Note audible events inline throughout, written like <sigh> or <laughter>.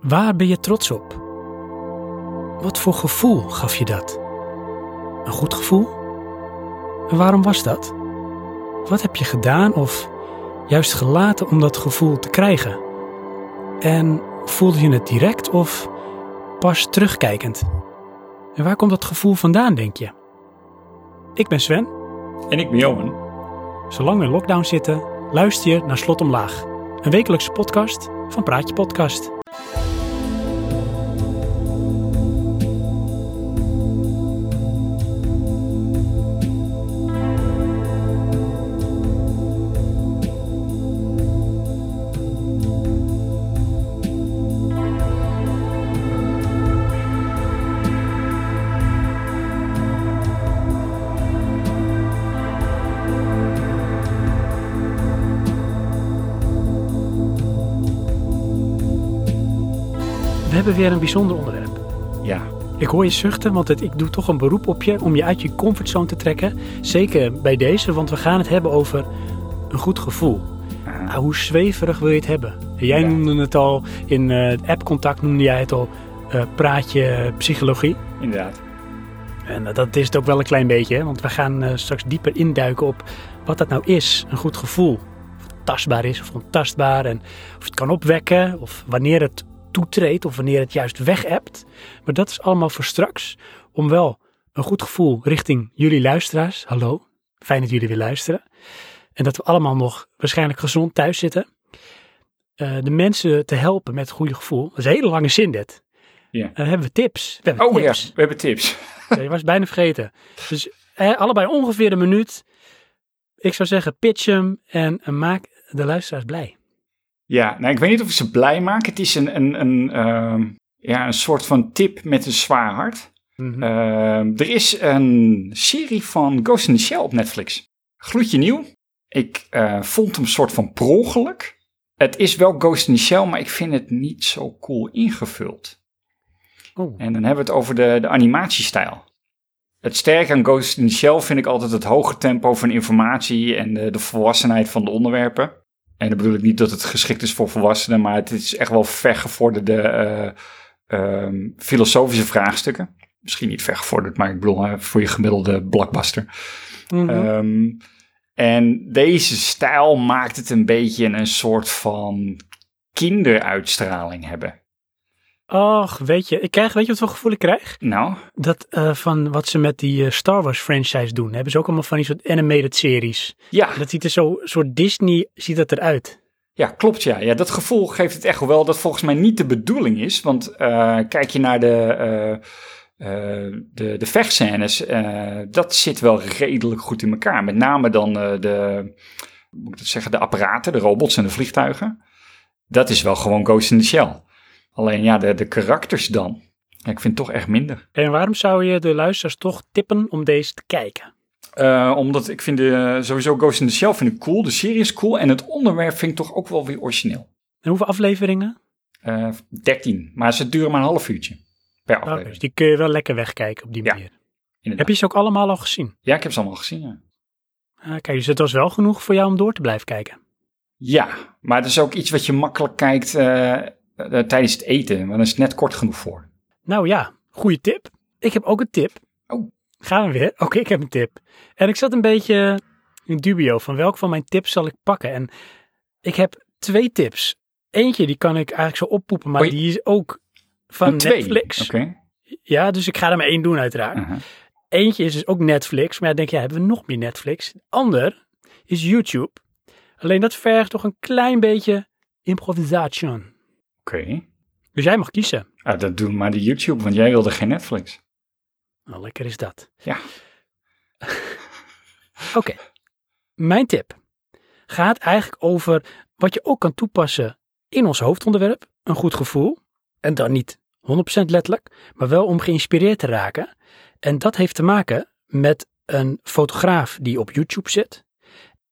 Waar ben je trots op? Wat voor gevoel gaf je dat? Een goed gevoel? En waarom was dat? Wat heb je gedaan of juist gelaten om dat gevoel te krijgen? En voelde je het direct of pas terugkijkend? En waar komt dat gevoel vandaan, denk je? Ik ben Sven. En ik ben Johan. Zolang we in lockdown zitten, luister je naar Slot Omlaag. Een wekelijkse podcast van Praatje Podcast. We hebben weer een bijzonder onderwerp. Ja, Ik hoor je zuchten, want het, ik doe toch een beroep op je om je uit je comfortzone te trekken. Zeker bij deze, want we gaan het hebben over een goed gevoel. Ah. Ah, hoe zweverig wil je het hebben? Jij Ja. noemde het al, in eh appcontact noemde jij het al, eh, praatje psychologie. inderdaad. En eh, dat is het ook wel een klein beetje, hè? want we gaan straks dieper induiken op wat dat nou is, een goed gevoel. Of het tastbaar is of ontastbaar en of het kan opwekken of wanneer het toetreedt of wanneer het juist weg. Maar dat is allemaal voor straks, om wel een goed gevoel richting jullie luisteraars. Hallo, fijn dat jullie weer luisteren. En dat we allemaal nog waarschijnlijk gezond thuis zitten. eh, de mensen te helpen met het goede gevoel. Dat is een hele lange zin dit. Ja. Dan hebben we tips. We hebben Oh tips. ja, we hebben tips. <laughs> Ja, je was bijna vergeten. Dus eh, allebei ongeveer een minuut. Ik zou zeggen, pitch hem en eh, maak de luisteraars blij. Ja, nou ik weet niet of ik ze blij maak. Het is een, een, een, ehm, ja, een soort van tip met een zwaar hart. Mhm. Ehm, er is een serie van Ghost in the Shell op Netflix. Gloedje nieuw. Ik eh, vond hem soort van per. Het is wel Ghost in the Shell, maar ik vind het niet zo cool ingevuld. oh. En dan hebben we het over de, de animatiestijl. Het sterke aan Ghost in the Shell vind ik altijd het hoge tempo van informatie en de, de volwassenheid van de onderwerpen. En dan bedoel ik niet dat het geschikt is voor volwassenen, maar het is echt wel vergevorderde eh, ehm, filosofische vraagstukken. Misschien niet vergevorderd, maar ik bedoel eh, voor je gemiddelde blockbuster. Mhm. Ehm, en deze stijl maakt het een beetje een soort van kinderuitstraling hebben. Och, weet je, ik krijg, weet je wat voor gevoel ik krijg? Nou, Dat eh, van wat ze met die eh, Star Wars franchise doen. Hebben ze ook allemaal van die soort animated series. ja. Dat ziet er zo, soort Disney ziet dat eruit. Ja, klopt ja. ja. Dat gevoel geeft het echt wel dat volgens mij niet de bedoeling is. Want eh, kijk je naar de, eh, de, de vechtscènes, dat zit wel redelijk goed in elkaar. Met name dan de, hoe moet ik dat zeggen, de apparaten, de robots en de vliegtuigen. Dat is wel gewoon Ghost in the Shell. Alleen ja, de, de karakters dan. Ja, ik vind het toch echt minder. En waarom zou je de luisteraars toch tippen om deze te kijken? Eh, omdat ik vind de, sowieso Ghost in the Shell vind ik cool. De serie is cool. En het onderwerp vind ik toch ook wel weer origineel. En hoeveel afleveringen? Eh 13. Maar ze duren maar een half uurtje per aflevering. dus die kun je wel lekker wegkijken op die manier. Heb je ze ook allemaal al gezien? Ja, ik heb ze allemaal gezien. Ja. Ah, kijk, dus het was wel genoeg voor jou om door te blijven kijken. ja, maar het is ook iets wat je makkelijk kijkt eh, eh, tijdens het eten. Want dan is het net kort genoeg voor. Nou ja, goede tip. Ik heb ook een tip. Oh. Gaan we weer? Oké, ik heb een tip. En ik zat een beetje in dubio van welke van mijn tips zal ik pakken. En ik heb twee tips. Eentje die kan ik eigenlijk zo oppoepen, maar Oei. die is ook van twee. Netflix. Oké. Ja, dus ik ga er maar één doen uiteraard. Eentje is dus ook Netflix, maar ja, denk je, hebben we nog meer Netflix? De ander is YouTube. Alleen dat vergt toch een klein beetje improvisation. Oké. Dus jij mag kiezen. Ah, dat doen maar de YouTube, want jij wilde geen Netflix. Nou, lekker is dat. Ja. <laughs> Oké. Mijn tip gaat eigenlijk over wat je ook kan toepassen in ons hoofdonderwerp. Een goed gevoel. En dan niet 100% letterlijk, maar wel om geïnspireerd te raken. En dat heeft te maken met een fotograaf die op YouTube zit.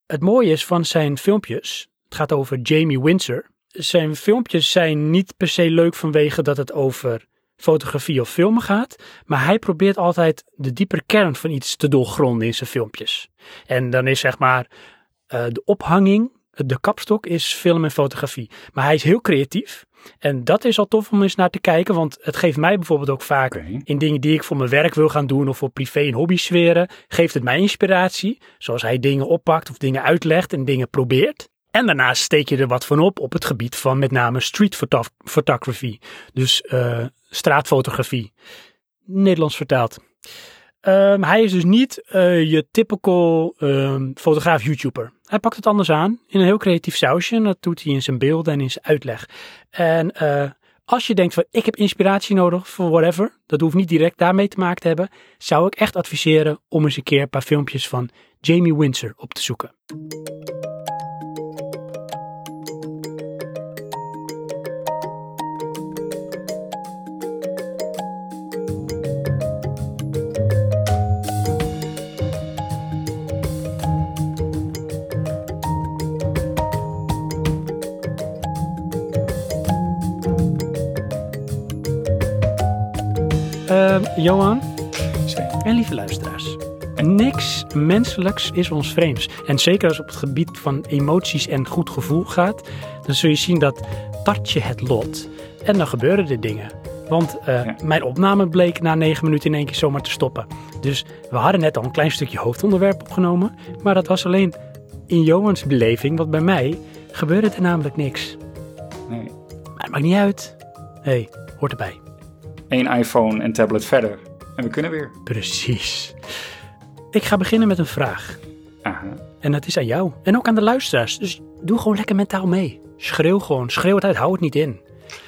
Het mooie is van zijn filmpjes, het gaat over Jamie Windsor. Zijn filmpjes zijn niet per se leuk vanwege dat het over fotografie of filmen gaat, maar hij probeert altijd de diepere kern van iets te doorgronden in zijn filmpjes. En dan is zeg maar eh, de ophanging de kapstok is film en fotografie. Maar hij is heel creatief. En dat is al tof om eens naar te kijken, want het geeft mij bijvoorbeeld ook vaak in dingen die ik voor mijn werk wil gaan doen of voor privé en hobby sferen, geeft het mij inspiratie. Zoals hij dingen oppakt of dingen uitlegt en dingen probeert. En daarnaast steek je er wat van op op het gebied van met name street photo- photography. Dus eh, straatfotografie. Nederlands vertaald. Ehm, hij is dus niet eh, je typical ehm, fotograaf-YouTuber. Hij pakt het anders aan in een heel creatief sausje. En dat doet hij in zijn beelden en in zijn uitleg. En eh, als je denkt van ik heb inspiratie nodig voor whatever. Dat hoeft niet direct daarmee te maken te hebben. Zou ik echt adviseren om eens een keer een paar filmpjes van Jamie Windsor op te zoeken. Ehm, Johan. En lieve luisteraars, niks menselijks is ons vreemds. En zeker als het op het gebied van emoties en goed gevoel gaat, dan zul je zien dat tart je het lot en dan gebeuren er dingen. Want eh, Ja. mijn opname bleek na negen minuten in één keer zomaar te stoppen. Dus we hadden net al een klein stukje hoofdonderwerp opgenomen, maar dat was alleen in Johans beleving, want bij mij gebeurde er namelijk niks. Nee. Maar het maakt niet uit. Hé, hey, hoort erbij. Eén iPhone en tablet verder. En we kunnen weer. Precies. Ik ga beginnen met een vraag. Aha. En dat is aan jou. En ook aan de luisteraars. Dus doe gewoon lekker mentaal mee. Schreeuw gewoon. Schreeuw het uit. Hou het niet in.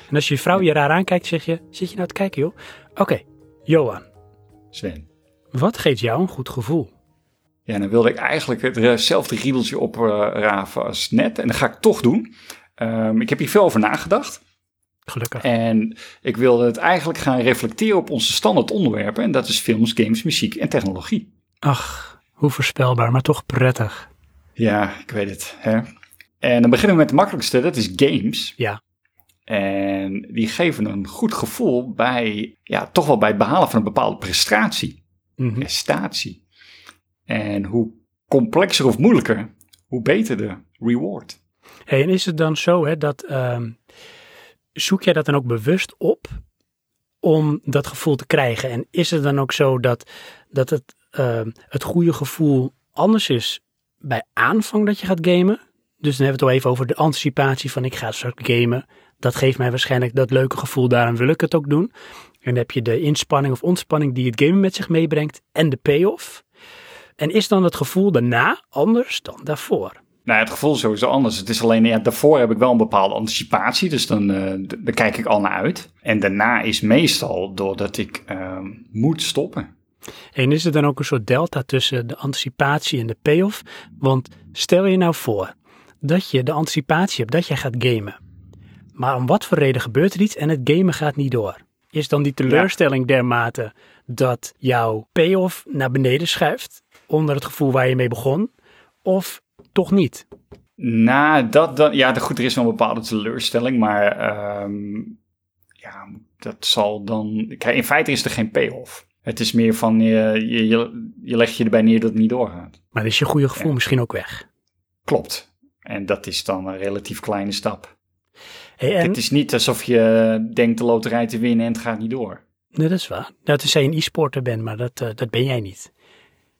En als je vrouw je raar aankijkt, zeg je... Zit je nou te kijken, joh? Oké, Johan. Sven. Wat geeft jou een goed gevoel? Ja, dan wilde ik eigenlijk hetzelfde riedeltje opraven als net. En dat ga ik toch doen. Ehm, ik heb hier veel over nagedacht. Gelukkig. En ik wilde het eigenlijk gaan reflecteren op onze standaard onderwerpen. En dat is films, games, muziek en technologie. Ach, hoe voorspelbaar, maar toch prettig. Ja, ik weet het. Hè? En dan beginnen we met de makkelijkste, dat is games. Ja. En die geven een goed gevoel bij, ja, toch wel bij het behalen van een bepaalde prestatie. Mhm. Prestatie. En hoe complexer of moeilijker, hoe beter de reward. Hey, en is het dan zo hè, dat... ehm, zoek jij dat dan ook bewust op om dat gevoel te krijgen? En is het dan ook zo dat, dat het, ehm, het goede gevoel anders is bij aanvang dat je gaat gamen? Dus dan hebben we het al even over de anticipatie van ik ga straks gamen. Dat geeft mij waarschijnlijk dat leuke gevoel, daarom wil ik het ook doen. En dan heb je de inspanning of ontspanning die het gamen met zich meebrengt en de payoff. En is dan het gevoel daarna anders dan daarvoor? Nou, het gevoel is sowieso anders. Het is alleen, ja, daarvoor heb ik wel een bepaalde anticipatie, dus dan daar kijk ik al naar uit. En daarna is meestal doordat ik ehm, moet stoppen. En is er dan ook een soort delta tussen de anticipatie en de payoff? Want stel je nou voor dat je de anticipatie hebt dat jij gaat gamen. Maar om wat voor reden gebeurt er iets en het gamen gaat niet door? Is dan die teleurstelling dermate dat jouw payoff naar beneden schuift onder het gevoel waar je mee begon? Of toch niet? Nou, dat, dat, ja, goed, er is wel een bepaalde teleurstelling, maar ehm, ja, dat zal dan... Kijk, in feite is er geen payoff. Het is meer van, je, je, je, je legt je erbij neer dat het niet doorgaat. Maar dan is je goede gevoel Ja. misschien ook weg. Klopt. En dat is dan een relatief kleine stap. Hey, en, Het is niet alsof je denkt de loterij te winnen en het gaat niet door. nee, dat is waar. Dat is je een e-sporter bent, maar dat, eh, dat ben jij niet.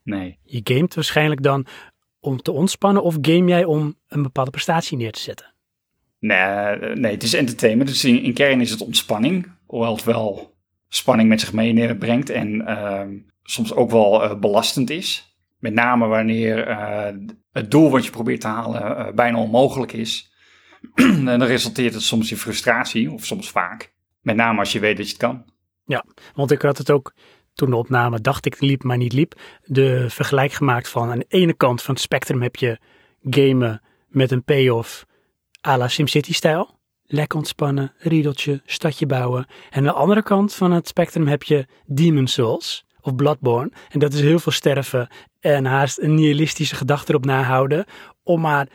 Nee. Je gamet waarschijnlijk dan om te ontspannen of game jij om een bepaalde prestatie neer te zetten? Nee, nee, het is entertainment. Dus in, in kern is het ontspanning. Hoewel het wel spanning met zich meebrengt en ehm, soms ook wel eh, belastend is. Met name wanneer eh, het doel wat je probeert te halen eh, bijna onmogelijk is. <clears throat> en dan resulteert het soms in frustratie, of soms vaak. Met name als je weet dat je het kan. Want ik had het ook toen de opname dacht ik liep, maar niet liep. De vergelijk gemaakt van aan de ene kant van het spectrum heb je gamen met een payoff à la SimCity-stijl. Lekker ontspannen, riedeltje, stadje bouwen. En aan de andere kant van het spectrum heb je Demon Souls of Bloodborne. En dat is heel veel sterven en haast een nihilistische gedachte erop nahouden. Om maar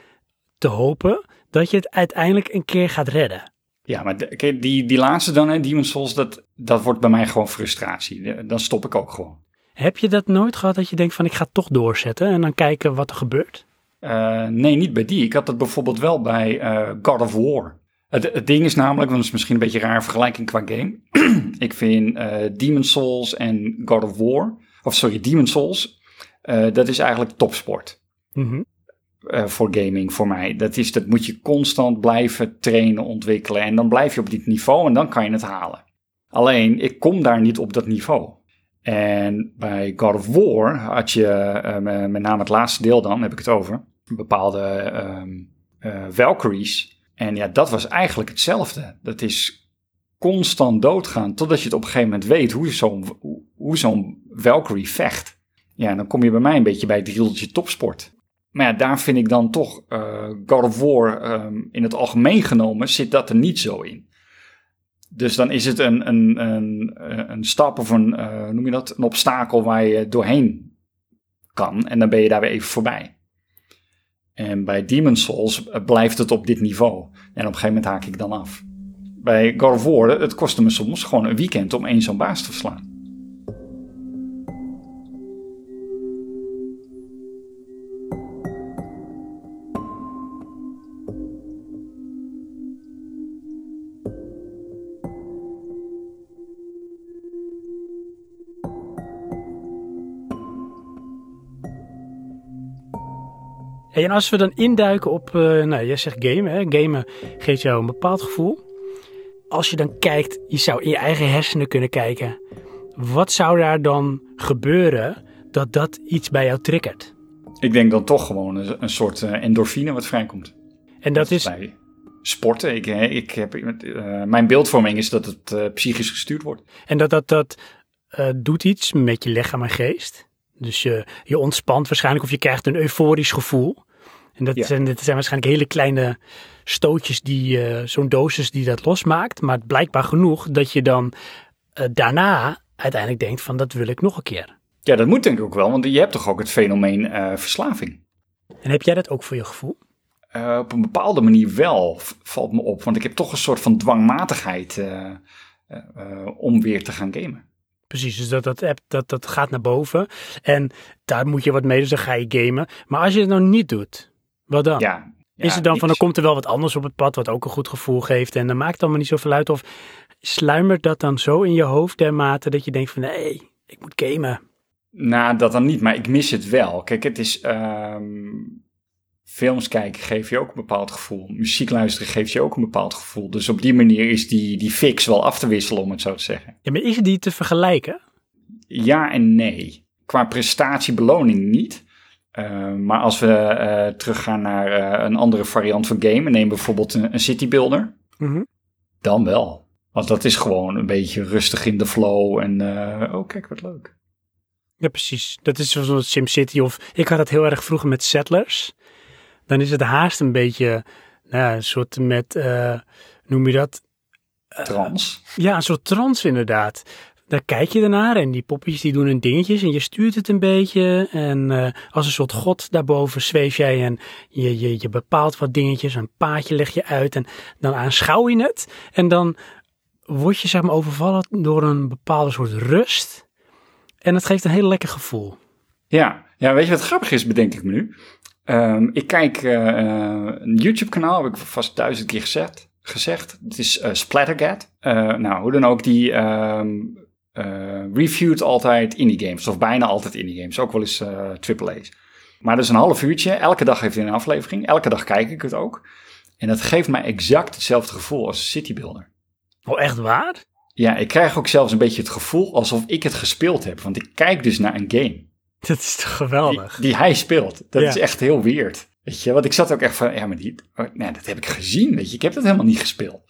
te hopen dat je het uiteindelijk een keer gaat redden. Ja, maar de- die, die laatste dan, hè, Demon's Souls, dat, dat wordt bij mij gewoon frustratie. Eh, Dan stop ik ook gewoon. Heb je dat nooit gehad dat je denkt van ik ga toch doorzetten en dan kijken wat er gebeurt? Uh, nee, niet bij die. Ik had het bijvoorbeeld wel bij uh, God of War. Het, het, ding is namelijk, want het is misschien een beetje een raar vergelijking qua game. <clears throat> ik vind uh, Demon Souls en God of War, of sorry, Demon Souls, dat is eigenlijk topsport. Mm voor gaming voor mij. Dat, is, dat moet je constant blijven trainen, ontwikkelen. En dan blijf je op dit niveau en dan kan je het halen. Alleen, ik kom daar niet op dat niveau. En bij God of War had je, uh, met name het laatste deel dan, heb ik het over, bepaalde um, Valkyries. En ja, dat was eigenlijk hetzelfde. Dat is constant doodgaan, totdat je het op een gegeven moment weet hoe zo'n hoe Valkyrie vecht. Ja, dan kom je bij mij een beetje bij het rieltje topsport. Maar daar vind ik dan toch, uh, God of War, um, in het algemeen genomen, zit dat er niet zo in. Dus dan is het een, een, een, een stap of een, uh, noem je dat, een obstakel waar je doorheen kan. En dan ben je daar weer even voorbij. En bij Demon Souls eh, blijft het op dit niveau. En op een gegeven moment haak ik dan af. Bij God of War, het kostte me soms gewoon een weekend om één zo'n baas te verslaan. En als we dan induiken op, uh, nou jij zegt gamen, hè? gamen geeft jou een bepaald gevoel. Als je dan kijkt, je zou in je eigen hersenen kunnen kijken. Wat zou daar dan gebeuren dat dat iets bij jou triggert? Ik denk dan toch gewoon een, een soort uh, endorfine wat vrijkomt. En dat, is... Bij sporten. Ik, ik heb, uh, mijn beeldvorming is dat het psychisch gestuurd wordt. En dat dat, dat doet iets met je lichaam en geest? Dus je, je ontspant waarschijnlijk of je krijgt een euforisch gevoel. En dat, zijn, dat zijn waarschijnlijk hele kleine stootjes die uh, zo'n dosis die dat losmaakt. Maar blijkbaar genoeg dat je dan uh, daarna uiteindelijk denkt van dat wil ik nog een keer. Ja, dat moet denk ik ook wel, want je hebt toch ook het fenomeen uh, verslaving. En heb jij dat ook voor je gevoel? op een bepaalde manier wel, valt me op. Want ik heb toch een soort van dwangmatigheid om weer te gaan gamen. Precies, dus dat, dat, app, dat, dat gaat naar boven. En daar moet je wat mee, dus dan ga je gamen. Maar als je het nou niet doet, wat dan? Ja, is het dan van, dan komt er wel wat anders op het pad, wat ook een goed gevoel geeft. En dan maakt het allemaal niet zoveel uit. Of sluimert dat dan zo in je hoofd dermate dat je denkt van, nee, ik moet gamen. Nou, dat dan niet, maar ik mis het wel. Kijk, het is... Ehm, films kijken geeft je ook een bepaald gevoel. Muziek luisteren geeft je ook een bepaald gevoel. Dus op die manier is die, die fix wel af te wisselen, om het zo te zeggen. Ja, maar is die te vergelijken? Ja en nee. Qua prestatiebeloning niet. Uh, maar als we uh, teruggaan naar uh, een andere variant van game, neem bijvoorbeeld een, een city builder, mm -hmm. dan wel. Want dat is gewoon een beetje rustig in de flow en oh kijk wat leuk. Ja, precies. Dat is zoals SimCity of ik had het heel erg vroeger met Settlers dan is het haast een beetje nou, een soort met, uh, noem je dat? Uh, trans. Ja, een soort trans inderdaad. Daar kijk je ernaar en die poppetjes die doen hun dingetjes en je stuurt het een beetje. En uh, als een soort god daarboven zweef jij en je, je, je bepaalt wat dingetjes, een paadje leg je uit en dan aanschouw je het. En dan word je zeg maar overvallen door een bepaalde soort rust. En dat geeft een heel lekker gevoel. Ja, ja weet je wat grappig is, bedenk ik me nu? Um, ik kijk uh, een YouTube-kanaal, heb ik vast duizend keer gezegd. gezegd. Het is uh, Splattergat. Uh, nou, hoe dan ook, die um, reviewt altijd indie games. Of bijna altijd indie games. Ook wel eens AAA's. Maar dat is een half uurtje. Elke dag heeft hij een aflevering. Elke dag kijk ik het ook. En dat geeft mij exact hetzelfde gevoel als City Builder. Oh, echt waar? Ja, ik krijg ook zelfs een beetje het gevoel alsof ik het gespeeld heb. Want ik kijk dus naar een game. <laughs> Dat is toch geweldig? Die, die hij speelt. Dat is echt heel weird. Weet je, want ik zat ook echt van, ja, maar die, oh, nee, dat heb ik gezien, weet je. Ik heb dat helemaal niet gespeeld.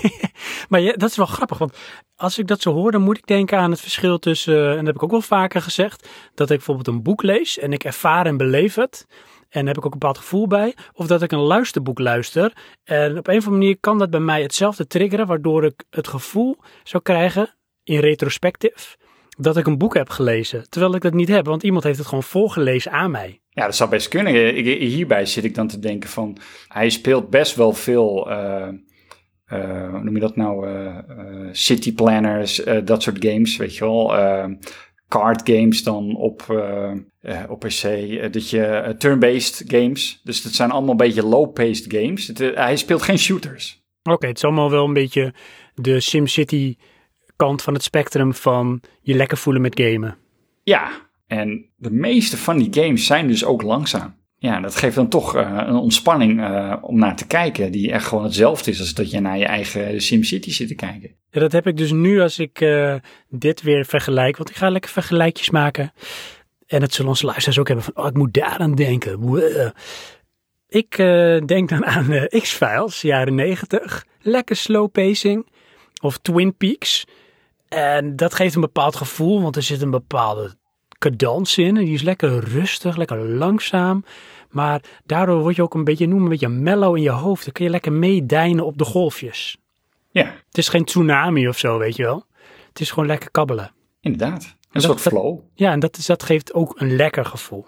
<laughs> maar ja, dat is wel grappig, want als ik dat zo hoor, dan moet ik denken aan het verschil tussen, en dat heb ik ook wel vaker gezegd, dat ik bijvoorbeeld een boek lees en ik ervaar en beleef het. En daar heb ik ook een bepaald gevoel bij. Of dat ik een luisterboek luister. En op een of andere manier kan dat bij mij hetzelfde triggeren, waardoor ik het gevoel zou krijgen, in retrospectief, dat ik een boek heb gelezen. Terwijl ik dat niet heb, want iemand heeft het gewoon voorgelezen aan mij. Ja, dat zou best kunnen. hierbij zit ik dan te denken van, hij speelt best wel veel, uh, uh, hoe noem je dat nou, uh, city planners, dat soort games, weet je wel. card games dan op, uh, uh, op PC. dat je turn-based games. Dus dat zijn allemaal een beetje low-paced games. Het, hij speelt geen shooters. Oké, het is allemaal wel een beetje de SimCity kant van het spectrum van je lekker voelen met gamen. Ja, en de meeste van die games zijn dus ook langzaam. Ja, dat geeft dan toch uh, een ontspanning uh, om naar te kijken, die echt gewoon hetzelfde is als dat je naar je eigen SimCity zit te kijken. Ja, dat heb ik dus nu als ik uh, dit weer vergelijk, want ik ga lekker vergelijkjes maken. En het zullen onze luisteraars ook hebben van, oh, ik moet daaraan denken. Wow. Ik denk dan aan X-Files, jaren 90. Lekker slow pacing. Of Twin Peaks. En dat geeft een bepaald gevoel, want er zit een bepaalde cadans in. En die is lekker rustig, lekker langzaam. Maar daardoor word je ook een beetje, noem een beetje mellow in je hoofd. Dan kun je lekker meedijnen op de golfjes. Ja. Het is geen tsunami of zo, weet je wel. Het is gewoon lekker kabbelen. Inderdaad. Een soort flow. ja, en dat, is, dat geeft ook een lekker gevoel.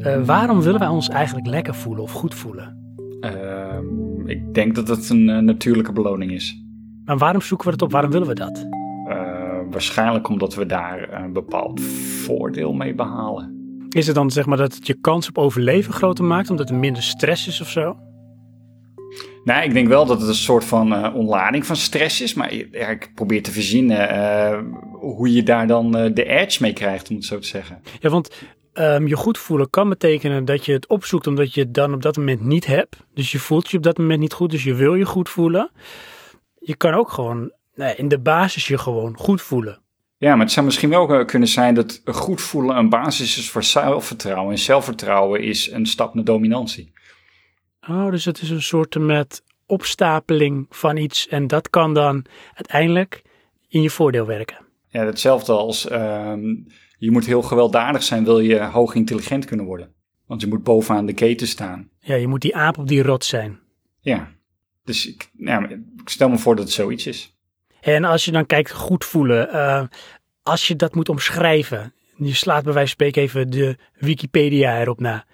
Uh, waarom willen wij ons eigenlijk lekker voelen of goed voelen? Uh, ik denk dat het een uh, natuurlijke beloning is. Maar waarom zoeken we het op? Waarom willen we dat? Uh, waarschijnlijk omdat we daar een bepaald voordeel mee behalen. Is het dan zeg maar dat het je kans op overleven groter maakt, omdat er minder stress is of zo? Nou, ik denk wel dat het een soort van uh, ontlading van stress is. Maar ja, ik probeer te verzinnen uh, hoe je daar dan uh, de edge mee krijgt, om het zo te zeggen. Ja, want um, je goed voelen kan betekenen dat je het opzoekt omdat je het dan op dat moment niet hebt. Dus je voelt je op dat moment niet goed, dus je wil je goed voelen. Je kan ook gewoon nee, in de basis je gewoon goed voelen. Ja, maar het zou misschien wel kunnen zijn dat goed voelen een basis is voor zelfvertrouwen. En zelfvertrouwen is een stap naar dominantie. Oh, dus het is een soort met opstapeling van iets en dat kan dan uiteindelijk in je voordeel werken. Ja, hetzelfde als um, je moet heel gewelddadig zijn, wil je hoog intelligent kunnen worden. Want je moet bovenaan de keten staan. Ja, je moet die aap op die rot zijn. Ja, dus ik, ja, ik stel me voor dat het zoiets is. En als je dan kijkt, goed voelen, uh, als je dat moet omschrijven, je slaat bij wijze van spreken even de Wikipedia erop na.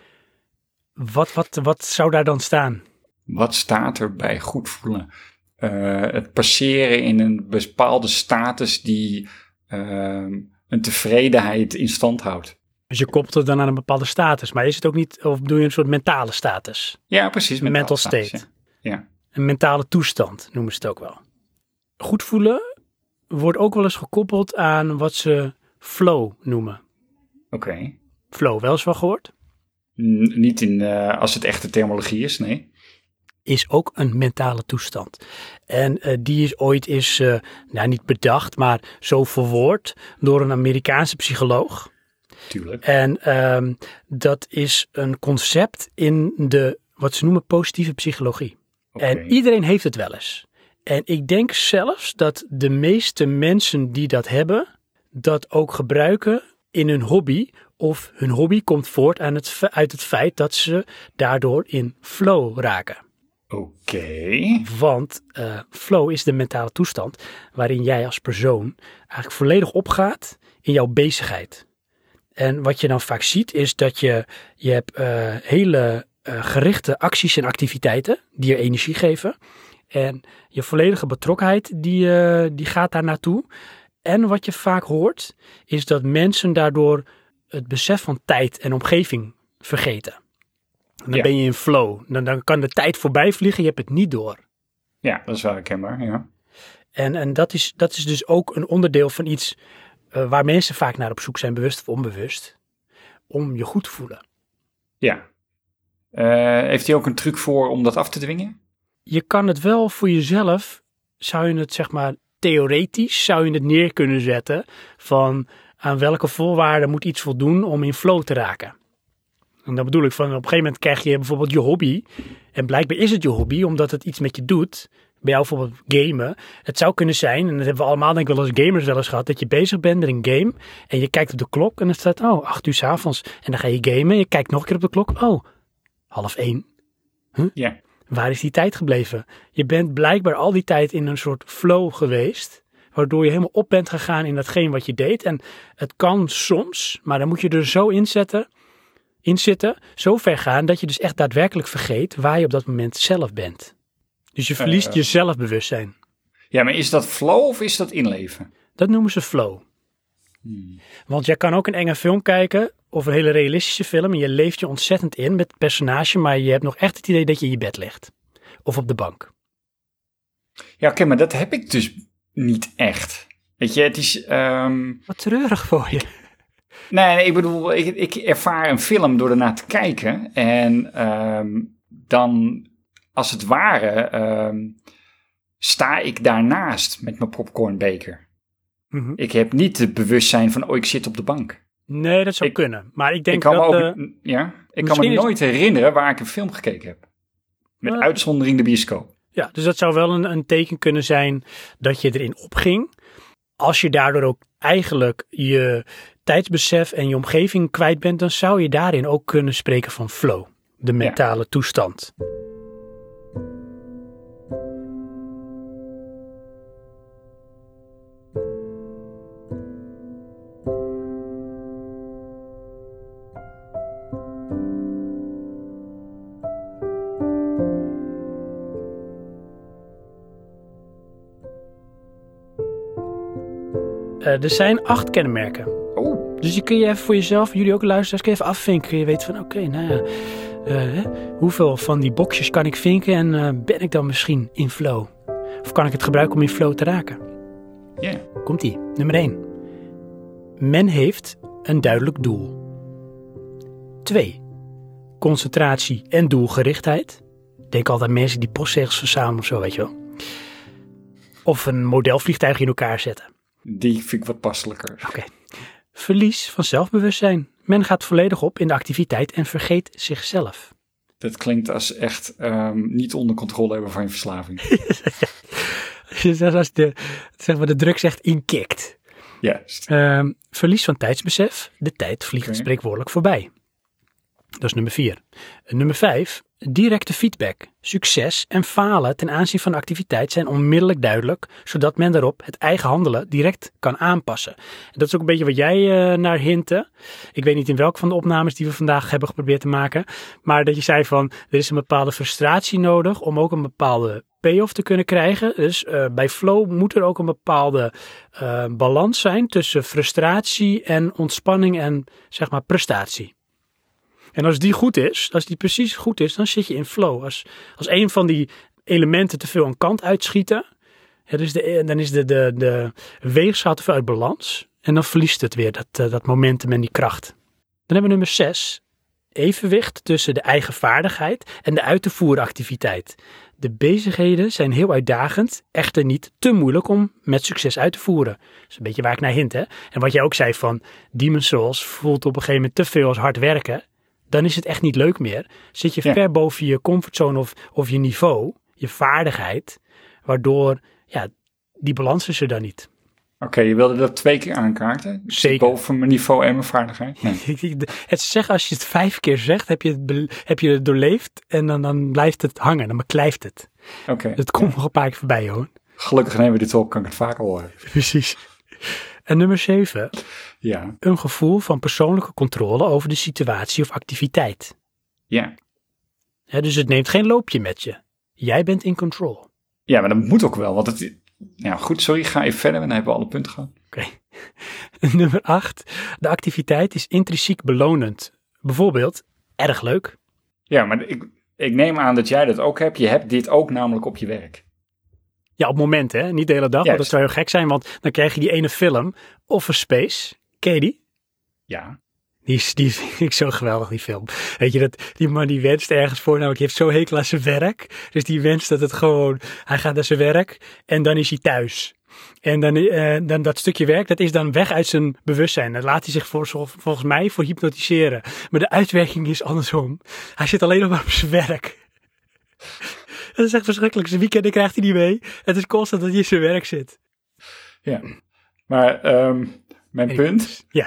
Wat, wat, wat zou daar dan staan? Wat staat er bij goed voelen? Uh, het passeren in een bepaalde status die uh, een tevredenheid in stand houdt. Dus je koppelt het dan aan een bepaalde status, maar is het ook niet, of doe je een soort mentale status? Ja, precies. Mental state. Status, ja. ja. Een mentale toestand noemen ze het ook wel. Goed voelen wordt ook wel eens gekoppeld aan wat ze flow noemen. Oké. Okay. Flow, wel eens wel gehoord? N niet in, uh, als het echte terminologie is, nee. Is ook een mentale toestand. En uh, die is ooit is, uh, nou niet bedacht, maar zo verwoord door een Amerikaanse psycholoog. Tuurlijk. En um, dat is een concept in de, wat ze noemen, positieve psychologie. Okay. En iedereen heeft het wel eens. En ik denk zelfs dat de meeste mensen die dat hebben, dat ook gebruiken in hun hobby. Of hun hobby komt voort aan het, uit het feit dat ze daardoor in flow raken. Oké. Want uh, flow is de mentale toestand waarin jij als persoon eigenlijk volledig opgaat in jouw bezigheid. En wat je dan vaak ziet is dat je, je hebt uh, hele uh, gerichte acties en activiteiten die je energie geven. En je volledige betrokkenheid die, die gaat daar naartoe. En wat je vaak hoort is dat mensen daardoor het besef van tijd en omgeving vergeten. En dan ja. ben je in flow. Dan, dan kan de tijd voorbij vliegen, je hebt het niet door. Ja, dat is wel herkenbaar, ja. En, en dat, is, dat is dus ook een onderdeel van iets uh, waar mensen vaak naar op zoek zijn, bewust of onbewust. Om je goed te voelen. Ja. Uh, heeft hij ook een truc voor om dat af te dwingen? Je kan het wel voor jezelf, zou je het zeg maar theoretisch, zou je het neer kunnen zetten van aan welke voorwaarden moet iets voldoen om in flow te raken. En dat bedoel ik van op een gegeven moment krijg je bijvoorbeeld je hobby. En blijkbaar is het je hobby omdat het iets met je doet. bij jou bijvoorbeeld gamen. Het zou kunnen zijn, en dat hebben we allemaal denk ik wel als gamers wel eens gehad, dat je bezig bent met een game en je kijkt op de klok en het staat, oh, acht uur s avonds. En dan ga je gamen, je kijkt nog een keer op de klok, oh, half één. Ja. Waar is die tijd gebleven? Je bent blijkbaar al die tijd in een soort flow geweest, waardoor je helemaal op bent gegaan in datgene wat je deed. En het kan soms, maar dan moet je er zo inzetten, inzitten, zo ver gaan, dat je dus echt daadwerkelijk vergeet waar je op dat moment zelf bent. Dus je verliest Eh. je zelfbewustzijn. ja, maar is dat flow of is dat inleven? Dat noemen ze flow. Want jij kan ook een enge film kijken of een hele realistische film en je leeft je ontzettend in met het personage, maar je hebt nog echt het idee dat je in je bed ligt. Of op de bank. Ja, oké, maar dat heb ik dus niet echt. Weet je, het is... ehm, Wat treurig voor je. Nee, nee, ik bedoel, ik, ik ervaar een film door ernaar te kijken. En ehm, dan, als het ware, ehm, sta ik daarnaast met mijn popcornbeker. Mhm. Ik heb niet het bewustzijn van, oh, ik zit op de bank. Nee, dat zou Ik- kunnen. Maar ik denk ik kan dat... me eh, ook, ja, ik kan me is- nooit herinneren waar ik een film gekeken heb. Met Eh, uitzondering de bioscoop. Ja, dus dat zou wel een, een teken kunnen zijn dat je erin opging. Als je daardoor ook eigenlijk je tijdsbesef en je omgeving kwijt bent, dan zou je daarin ook kunnen spreken van flow, de mentale toestand. Eh, er zijn acht kenmerken. Dus die kun je even voor jezelf, jullie ook luisteren, kun je even afvinken. Kun je weten van, oké, nou ja, eh, hè, hoeveel van die boxjes kan ik vinken en eh, ben ik dan misschien in flow? Of kan ik het gebruiken om in flow te raken? ja. Komt-ie. Nummer 1. Men heeft een duidelijk doel. 2. Concentratie en doelgerichtheid. Denk altijd aan mensen die postzegels verzamelen of zo, weet je wel. Of een modelvliegtuig in elkaar zetten. Die vind ik wat passelijker. Oké. Verlies van zelfbewustzijn. Men gaat volledig op in de activiteit en vergeet zichzelf. Dat klinkt als echt ehm, niet onder controle hebben van je verslaving. <laughs> Als de, zeg maar, de druk zegt inkikt. Juist. Ehm, verlies van tijdsbesef. De tijd vliegt spreekwoordelijk voorbij. Dat is nummer vier. Nummer vijf. Directe feedback. Succes en falen ten aanzien van activiteit zijn onmiddellijk duidelijk, zodat men daarop het eigen handelen direct kan aanpassen. En dat is ook een beetje wat jij eh, naar hintte. Ik weet niet in welke van de opnames die we vandaag hebben geprobeerd te maken, maar dat je zei van er is een bepaalde frustratie nodig om ook een bepaalde payoff te kunnen krijgen. Dus eh, bij flow moet er ook een bepaalde eh, balans zijn tussen frustratie en ontspanning en zeg maar prestatie. En als die goed is, als die precies goed is, dan zit je in flow. Als, als een van die elementen te veel een kant uitschieten, ja, de, dan is de, de, de weegschaal te veel uit balans. En dan verliest het weer dat, eh, dat momentum en die kracht. Dan hebben we nummer 6. Evenwicht tussen de eigen vaardigheid en de uit te voeren activiteit. De bezigheden zijn heel uitdagend, echter niet te moeilijk om met succes uit te voeren. Dat is een beetje waar ik naar hint, hè. En wat jij ook zei van Demon's Souls voelt op een gegeven moment te veel als hard werken. Dan is het echt niet leuk meer. Zit je Ja. ver boven je comfortzone of, of je niveau, je vaardigheid, waardoor ja, die balans is er dan niet. Oké, je wilde dat twee keer aankaarten? Zit Zeker. Boven mijn niveau en mijn vaardigheid? <laughs> Nee. Het zeggen als je het vijf keer zegt, heb je het, heb je het doorleefd en dan, dan blijft het hangen, dan beklijft het. Oké. Het komt nog een paar keer voorbij hoor. Gelukkig nemen we dit op, kan ik het vaker horen. <laughs> Precies. En nummer zeven, Ja, een gevoel van persoonlijke controle over de situatie of activiteit. ja. Dus het neemt geen loopje met je. Jij bent in control. Ja, maar dat moet ook wel, want het... Ja, goed, sorry, ga even verder, dan hebben we alle punten gehad. Oké. <laughs> Nummer 8. De activiteit is intrinsiek belonend. Bijvoorbeeld, erg leuk. Ja, maar ik, ik neem aan dat jij dat ook hebt. Je hebt dit ook namelijk op je werk. Ja, op momenten, hè? niet de hele dag, want dat zou heel gek zijn, want dan krijg je die ene film, Office Space. Ken je die? Ja. Die, die <laughs> vind ik zo geweldig, die film. Weet je, dat, die man die wenst ergens voor, namelijk die heeft zo hekel aan zijn werk. Dus die wenst dat het gewoon, hij gaat naar zijn werk en dan is hij thuis. En dan, eh, dan dat stukje werk, dat is dan weg uit zijn bewustzijn. Dat laat hij zich voor, vol- volgens mij voor hypnotiseren. Maar de uitwerking is andersom. Hij zit alleen nog maar op zijn werk. <laughs> Dat is echt verschrikkelijk. Zijn weekend krijgt hij niet mee. Het is constant dat hij in zijn werk zit. Ja, maar ehm, mijn punt, Ja,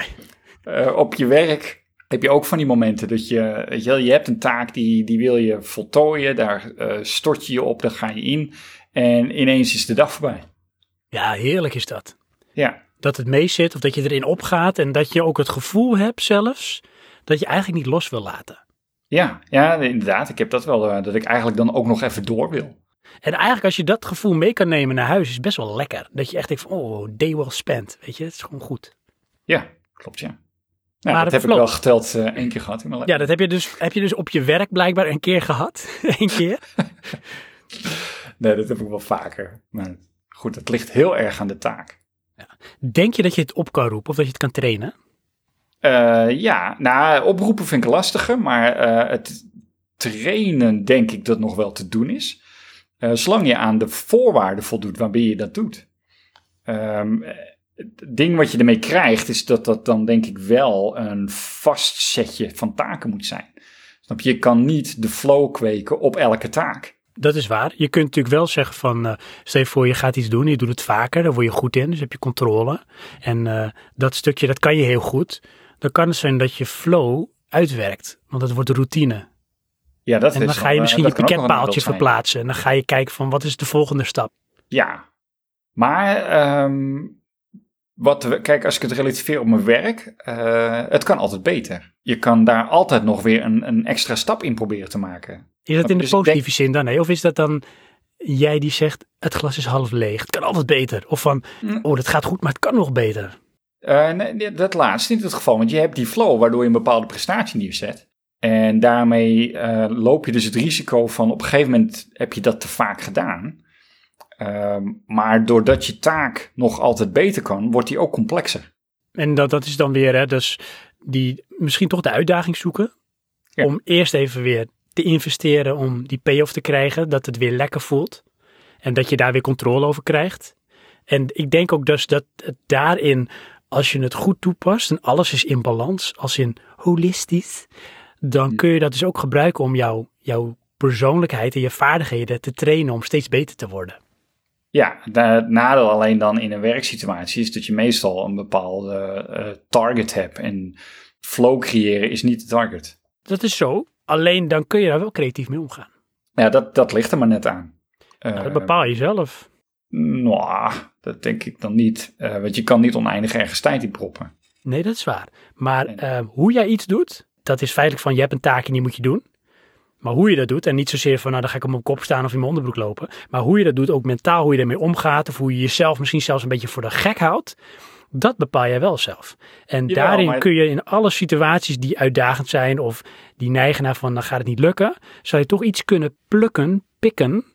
eh, op je werk heb je ook van die momenten dat je, weet je, je hebt een taak die, die wil je voltooien, daar eh, stort je je op, daar ga je in en ineens is de dag voorbij. ja heerlijk is dat. Ja, Dat het mee zit of dat je erin opgaat en dat je ook het gevoel hebt zelfs dat je eigenlijk niet los wil laten. ja, ja, inderdaad, ik heb dat wel, eh, dat ik eigenlijk dan ook nog even door wil. En eigenlijk als je dat gevoel mee kan nemen naar huis is best wel lekker. Dat je echt denkt van, oh, day well spent. Weet je, het is gewoon goed. Ja, klopt, ja. Nou, Maar dat heb ik wel geteld eh, één keer gehad in mijn leven. Ja, dat heb je dus, heb je dus op je werk blijkbaar een keer gehad. <laughs> Eén keer. <laughs> Nee, dat heb ik wel vaker. Maar goed, het ligt heel erg aan de taak. Denk je dat je het op kan roepen of dat je het kan trainen? Eh, ja, nou, oproepen vind ik lastiger, maar eh, het trainen denk ik dat nog wel te doen is. Zolang je aan de voorwaarden voldoet waarbij je dat doet. Ehm, het ding wat je ermee krijgt is dat dat dan denk ik wel een vast setje van taken moet zijn. Snap je? Je kan niet de flow kweken op elke taak. Dat is waar. Je kunt natuurlijk wel zeggen van, eh stel je voor je gaat iets doen, je doet het vaker, daar word je goed in, dus heb je controle. En eh, dat stukje, dat kan je heel goed. Dan kan het zijn dat je flow uitwerkt, want het wordt routine. Ja, dat En is dan ga je misschien dat je pakketpaaltje verplaatsen. En dan ga je kijken van, wat is de volgende stap? Ja, maar ehm, wat we, kijk, als ik het relativeer op mijn werk, eh, het kan altijd beter. Je kan daar altijd nog weer een, een extra stap in proberen te maken. Is dat in de Dus denk- positieve zin dan? Nee? Of is dat dan jij die zegt, het glas is half leeg, het kan altijd beter? Of van, Mm. oh, dat gaat goed, maar het kan nog beter. Eh, nee, dat laatste niet het geval, want je hebt die flow waardoor je een bepaalde prestatie neerzet. En daarmee eh, loop je dus het risico van op een gegeven moment heb je dat te vaak gedaan. Ehm, maar doordat je taak nog altijd beter kan, wordt die ook complexer. En dat, dat is dan weer, hè, dus die misschien toch de uitdaging zoeken. Ja. Om eerst even weer te investeren om die payoff te krijgen, dat het weer lekker voelt. En dat je daar weer controle over krijgt. En ik denk ook dus dat het daarin, als je het goed toepast en alles is in balans, als in holistisch, dan Hm. kun je dat dus ook gebruiken om jouw, jouw persoonlijkheid en je vaardigheden te trainen om steeds beter te worden. Ja, het nadeel alleen dan in een werksituatie is dat je meestal een bepaalde eh, target hebt. En flow creëren is niet de target. Dat is zo, alleen dan kun je daar wel creatief mee omgaan. Ja, dat, dat ligt er maar net aan. Nou, dat Eh, bepaal je zelf. Nou, dat denk ik dan niet. Eh, want je kan niet oneindig ergens tijd in proppen. Nee, dat is waar. Maar hoe jij iets doet, dat is feitelijk van je hebt een taak en die moet je doen. Maar hoe je dat doet, en niet zozeer van nou dan ga ik op mijn kop staan of in mijn onderbroek lopen. Maar hoe je dat doet, ook mentaal, hoe je ermee omgaat. Of hoe je jezelf misschien zelfs een beetje voor de gek houdt. Dat bepaal jij wel zelf. En Jawel, daarin maar- kun je in alle situaties die uitdagend zijn of die neigen naar van dan gaat het niet lukken. Zou je toch iets kunnen plukken, pikken.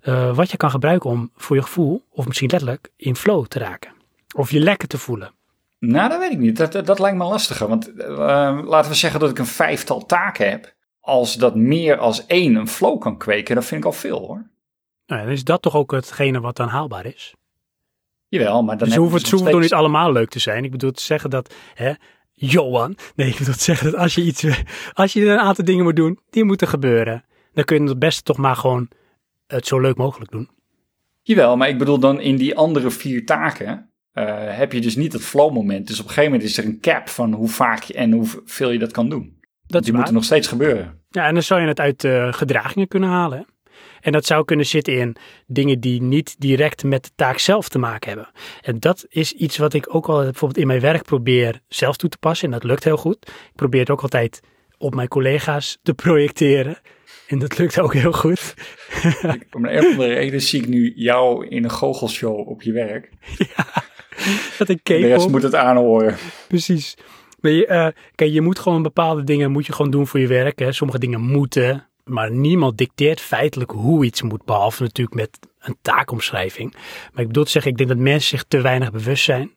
eh, wat je kan gebruiken om voor je gevoel, of misschien letterlijk, in flow te raken. Of je lekker te voelen. Nou, dat weet ik niet. Dat, dat, dat lijkt me lastiger. Want eh, laten we zeggen dat ik een vijftal taken heb. Als dat meer als één een flow kan kweken, dat vind ik al veel hoor. Nou, ja, dan is dat toch ook hetgene wat dan haalbaar is. Jawel, maar dan Dus je het, toch nog niet allemaal leuk te zijn. Ik bedoel te zeggen dat, hè, Johan. Nee, ik bedoel te zeggen dat als je iets, als je een aantal dingen moet doen, die moeten gebeuren. Dan kun je het beste toch maar gewoon het zo leuk mogelijk doen. Jawel, maar ik bedoel dan in die andere vier taken eh, heb je dus niet het flow moment. Dus op een gegeven moment is er een cap van hoe vaak en hoeveel je dat kan doen. Die waar. moeten nog steeds gebeuren. Ja, en dan zou je het uit eh, gedragingen kunnen halen. hè. En dat zou kunnen zitten in dingen die niet direct met de taak zelf te maken hebben. En dat is iets wat ik ook al bijvoorbeeld in mijn werk probeer zelf toe te passen. En dat lukt heel goed. Ik probeer het ook altijd op mijn collega's te <laughs> projecteren. En dat lukt ook heel goed. Om een of andere reden zie ik nu jou in een goochelshow op je werk. <laughs> Dat ik De rest moet het aanhoren. Precies. Maar je, eh, kijk, je moet gewoon bepaalde dingen moet je gewoon doen voor je werk. Hè. Sommige dingen moeten, maar niemand dicteert feitelijk hoe iets moet. Behalve natuurlijk met een taakomschrijving. Maar ik bedoel te zeggen, ik denk dat mensen zich te weinig bewust zijn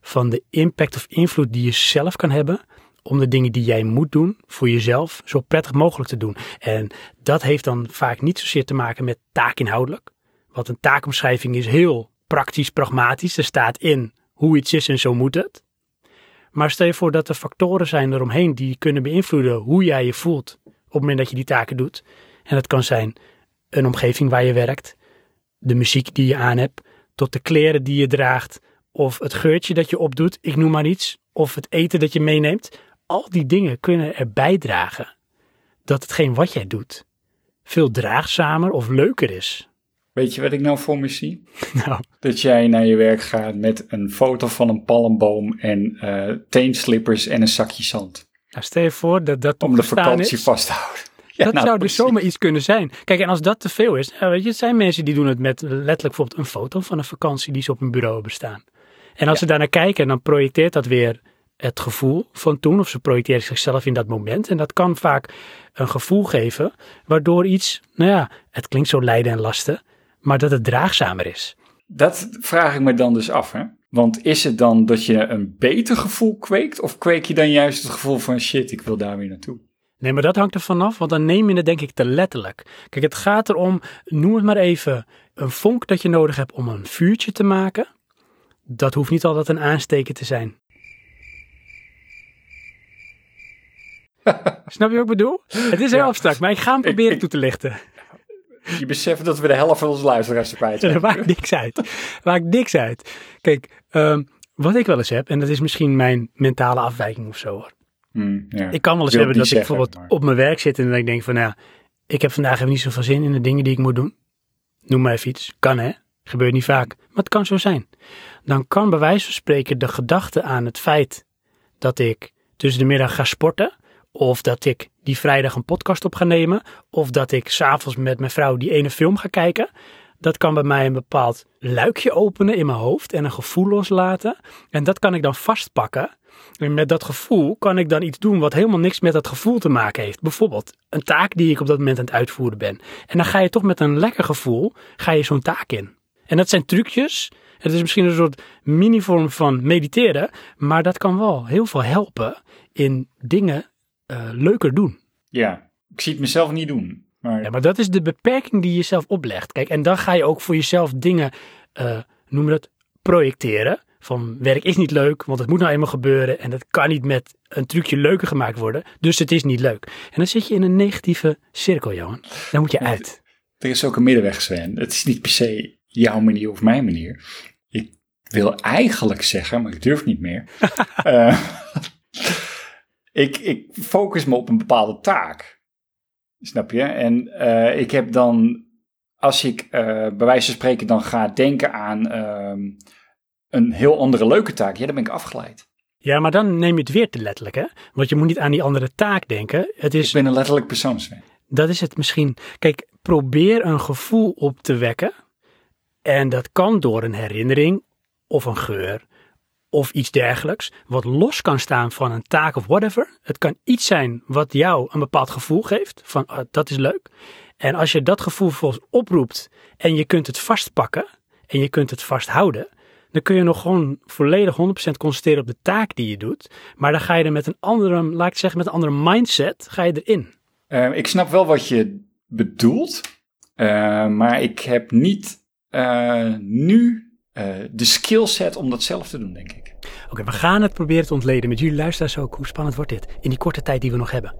van de impact of invloed die je zelf kan hebben. Om de dingen die jij moet doen voor jezelf zo prettig mogelijk te doen. En dat heeft dan vaak niet zozeer te maken met taakinhoudelijk. Want een taakomschrijving is heel praktisch, pragmatisch. Er staat in hoe iets is en zo moet het. Maar stel je voor dat er factoren zijn eromheen die kunnen beïnvloeden hoe jij je voelt op het moment dat je die taken doet. En dat kan zijn een omgeving waar je werkt, de muziek die je aan hebt, tot de kleren die je draagt, of het geurtje dat je opdoet, ik noem maar iets, of het eten dat je meeneemt. Al die dingen kunnen er bijdragen dat hetgeen wat jij doet veel draagzamer of leuker is. Weet je wat ik nou voor me zie? <laughs> Nou, Dat jij naar je werk gaat met een foto van een palmboom en eh, teenslippers en een zakje zand. nou stel je voor dat dat Om de vakantie is. vast te houden. <laughs> Ja, dat nou, zou dus zomaar iets kunnen zijn. Kijk, en als dat te veel is, nou, weet je, het zijn mensen die doen het met letterlijk bijvoorbeeld een foto van een vakantie die ze op een bureau hebben staan. En als ze daarnaar kijken, dan projecteert dat weer het gevoel van toen, of ze projecteren zichzelf in dat moment. En dat kan vaak een gevoel geven, waardoor iets, nou ja, het klinkt zo lijden en lasten, maar dat het draagzamer is. Dat vraag ik me dan dus af, hè? Want is het dan dat je een beter gevoel kweekt? Of kweek je dan juist het gevoel van shit, ik wil daar weer naartoe? Nee, maar dat hangt er vanaf, want dan neem je het denk ik te letterlijk. Kijk, het gaat erom, noem het maar even, een vonk dat je nodig hebt om een vuurtje te maken. Dat hoeft niet altijd een aansteker te zijn. <laughs> Snap je wat ik bedoel? Het is heel Ja. abstract, maar ik ga hem proberen ik- toe te lichten. Je beseft dat we de helft van onze luisteraars Er zijn. <laughs> maakt niks uit. maakt niks uit. Kijk, ehm, wat ik wel eens heb, en dat is misschien mijn mentale afwijking of zo hoor. Hmm, ja. Ik kan wel eens hebben dat ik bijvoorbeeld maar- op mijn werk zit en dat ik denk van, nou, ik heb vandaag even niet zoveel zin in de dingen die ik moet doen. Noem maar even iets. Kan hè? Gebeurt niet vaak. Maar het kan zo zijn. Dan kan bij wijze van spreken de gedachte aan het feit dat ik tussen de middag ga sporten, of dat ik die vrijdag een podcast op ga nemen, of dat ik s'avonds met mijn vrouw die ene film ga kijken, dat kan bij mij een bepaald luikje openen in mijn hoofd en een gevoel loslaten. En dat kan ik dan vastpakken. En met dat gevoel kan ik dan iets doen wat helemaal niks met dat gevoel te maken heeft. Bijvoorbeeld een taak die ik op dat moment aan het uitvoeren ben. En dan ga je toch met een lekker gevoel, ga je zo'n taak in. En dat zijn trucjes. Het is misschien een soort mini-vorm van mediteren. Maar dat kan wel heel veel helpen in dingen eh, leuker doen. Ja, ik zie het mezelf niet doen. Maar Ja, maar dat is de beperking die je jezelf oplegt. Kijk, en dan ga je ook voor jezelf dingen, eh noem dat, projecteren. Van werk is niet leuk, want het moet nou eenmaal gebeuren. En dat kan niet met een trucje leuker gemaakt worden. Dus het is niet leuk. En dan zit je in een negatieve cirkel, Johan. Daar moet je uit. er is ook een middenweg, Sven. Het is niet per se jouw manier of mijn manier. Ik wil eigenlijk zeggen, maar ik durf niet meer. <laughs> Eh, ik, ik focus me op een bepaalde taak. Snap je? En eh, ik heb dan, als ik eh, bij wijze van spreken dan ga denken aan ehm, een heel andere leuke taak, ja, dan ben ik afgeleid. Ja, maar dan neem je het weer te letterlijk, hè? Want je moet niet aan die andere taak denken. Het is Ik ben een letterlijk persoon, Sven. Dat is het misschien. Kijk, probeer een gevoel op te wekken. En dat kan door een herinnering of een geur of iets dergelijks. Wat los kan staan van een taak of whatever. Het kan iets zijn wat jou een bepaald gevoel geeft. Van ah, dat is leuk. En als je dat gevoel vervolgens oproept en je kunt het vastpakken en je kunt het vasthouden. Dan kun je nog gewoon volledig 100% concentreren op de taak die je doet. Maar dan ga je er met een andere, laat ik zeggen, met een andere mindset, ga je erin. Eh, ik snap wel wat je bedoelt, eh, maar ik heb niet eh, nu eh, de skillset om dat zelf te doen, denk ik. Oké, we gaan het proberen te ontleden. Met jullie luisteraars ook. Hoe spannend wordt dit? In die korte tijd die we nog hebben.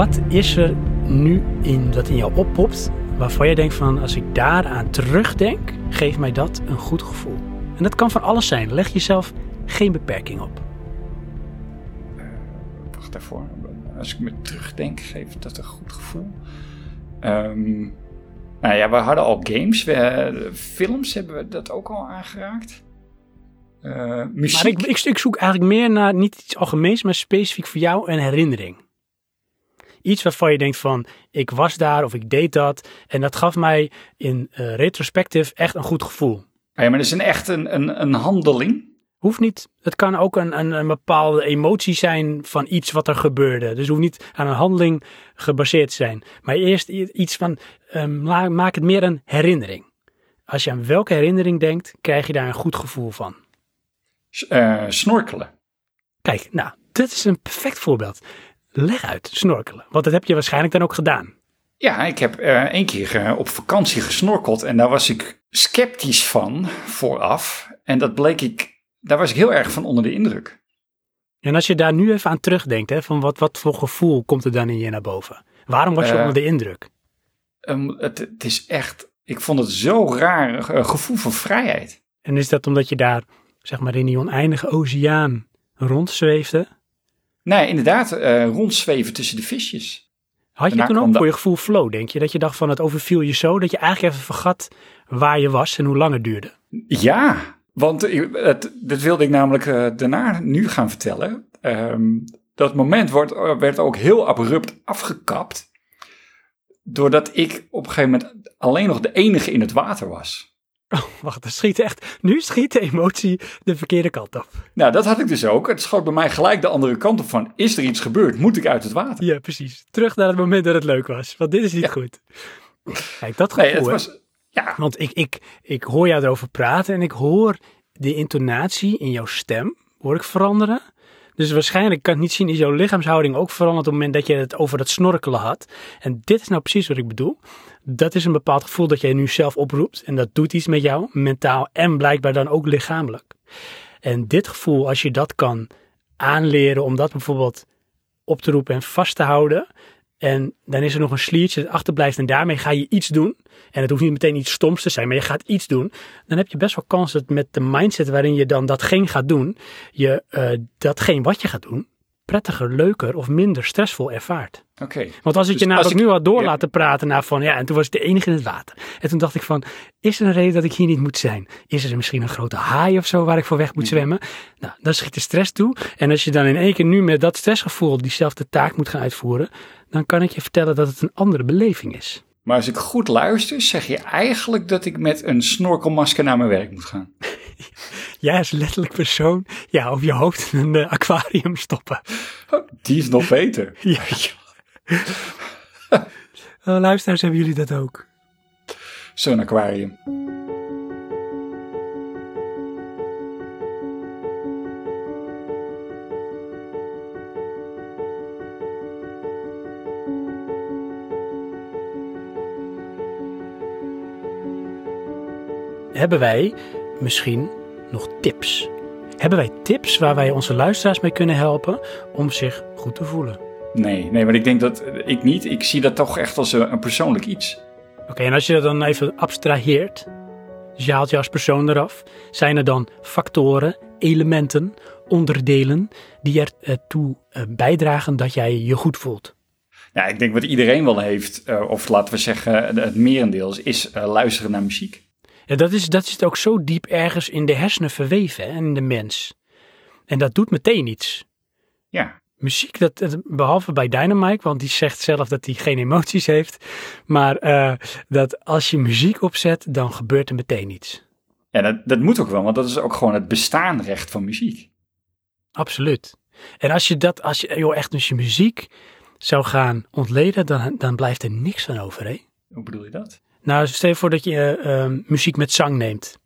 Wat is er nu in dat in jou oppopt waarvan je denkt van als ik daaraan terugdenk, geeft mij dat een goed gevoel. En dat kan van alles zijn. Leg jezelf geen beperking op. Wacht daarvoor. Als ik me terugdenk, geeft dat een goed gevoel. Ehm, nou ja, we hadden al games. We, films hebben we dat ook al aangeraakt. Eh, muziek. Maar ik, ik, ik zoek eigenlijk meer naar niet iets algemeens, maar specifiek voor jou een herinnering. Iets waarvan je denkt van, ik was daar of ik deed dat. En dat gaf mij in uh, retrospectief echt een goed gevoel. Ja, maar dat is een echt een, een, een handeling. Hoeft niet. Het kan ook een, een, een, bepaalde emotie zijn van iets wat er gebeurde. Dus het hoeft niet aan een handeling gebaseerd te zijn. Maar eerst iets van, um, maak het meer een herinnering. Als je aan welke herinnering denkt, krijg je daar een goed gevoel van. Uh, snorkelen. Kijk, nou, dat is een perfect voorbeeld. Leg uit, snorkelen. Want dat heb je waarschijnlijk dan ook gedaan. Ja, ik heb uh, één keer op vakantie gesnorkeld en daar was ik sceptisch van vooraf. En dat bleek ik daar was ik heel erg van onder de indruk. En als je daar nu even aan terugdenkt, hè, van wat, wat voor gevoel komt er dan in je naar boven? Waarom was je uh, onder de indruk? Um, het, het, is echt, ik vond het zo raar, uh, gevoel van vrijheid. En is dat omdat je daar, zeg maar, in die oneindige oceaan rondzweefde? Nee, inderdaad, uh, rondzweven tussen de visjes. Had je toen ook voor je gevoel flow, denk je? Dat je dacht van het overviel je zo, dat je eigenlijk even vergat waar je was en hoe lang het duurde? Ja, want het, dit wilde ik namelijk uh, daarna nu gaan vertellen. Um, dat moment wordt, eh, werd ook heel abrupt afgekapt. Doordat ik op een gegeven moment alleen nog de enige in het water was. <laughs> Oh, wacht, dat schiet echt. Nu schiet de emotie de verkeerde kant op. Nou, dat had ik dus ook. Het schoot bij mij gelijk de andere kant op van, is er iets gebeurd? Moet ik uit het water? Ja, precies. Terug naar het moment dat het leuk was. Want dit is niet ja. goed. Kijk, dat gevoel, nee, het was, ja. Want ik, ik, ik hoor jou erover praten en ik hoor de intonatie in jouw stem, hoor ik veranderen. Dus waarschijnlijk kan ik niet zien, is jouw lichaamshouding ook veranderd op het moment dat je het over dat snorkelen had. En dit is nou precies wat ik bedoel. Dat is een bepaald gevoel dat jij nu zelf oproept. En dat doet iets met jou, mentaal en blijkbaar dan ook lichamelijk. En dit gevoel, als je dat kan aanleren om dat bijvoorbeeld op te roepen en vast te houden, en dan is er nog een sliertje dat achterblijft en daarmee ga je iets doen. En het hoeft niet meteen iets stoms te zijn, maar je gaat iets doen. Dan heb je best wel kans dat met de mindset waarin je dan datgene gaat doen, je uh, datgene wat je gaat doen, prettiger, leuker of minder stressvol ervaart. Oké. Okay. Want als ik dus je namelijk ik, nu had door ja. laten praten naar van ja, en toen was ik de enige in het water. En toen dacht ik van, is er een reden dat ik hier niet moet zijn? Is er misschien een grote haai of zo waar ik voor weg moet zwemmen? Nou, dan schiet de stress toe. En als je dan in één keer nu met dat stressgevoel diezelfde taak moet gaan uitvoeren, dan kan ik je vertellen dat het een andere beleving is. Maar als ik goed luister, zeg je eigenlijk dat ik met een snorkelmasker naar mijn werk moet gaan. <laughs> Jij als letterlijk persoon, ja, op je hoofd in een uh, aquarium stoppen. Die is nog beter. <laughs> ja. uh, <laughs> luisteraars, hebben jullie dat ook? Zo'n aquarium. hebben wij misschien nog tips? Hebben wij tips waar wij onze luisteraars mee kunnen helpen om zich goed te voelen? Nee, nee, maar ik denk dat ik niet. Ik zie dat toch echt als een, een persoonlijk iets. Oké, en als je dat dan even abstraheert, dus je haalt je als persoon eraf, zijn er dan factoren, elementen, onderdelen die ertoe eh, bijdragen dat jij je goed voelt? Ja, ik denk wat iedereen wel heeft, uh, of laten we zeggen het merendeel, is uh, luisteren naar muziek. Ja, dat, is, dat zit ook zo diep ergens in de hersenen verweven hè, in de mens. En dat doet meteen iets. Ja. Muziek, dat, behalve bij Dynamite, want die zegt zelf dat hij geen emoties heeft. Maar uh, dat als je muziek opzet, dan gebeurt er meteen iets. Ja, dat, dat moet ook wel, want dat is ook gewoon het bestaanrecht van muziek. Absoluut. En als je dat, als je joh, echt dus je muziek zou gaan ontleden, dan, dan blijft er niks van over, hè? Hoe bedoel je dat? Nou, stel je voor dat je uh, muziek met zang neemt.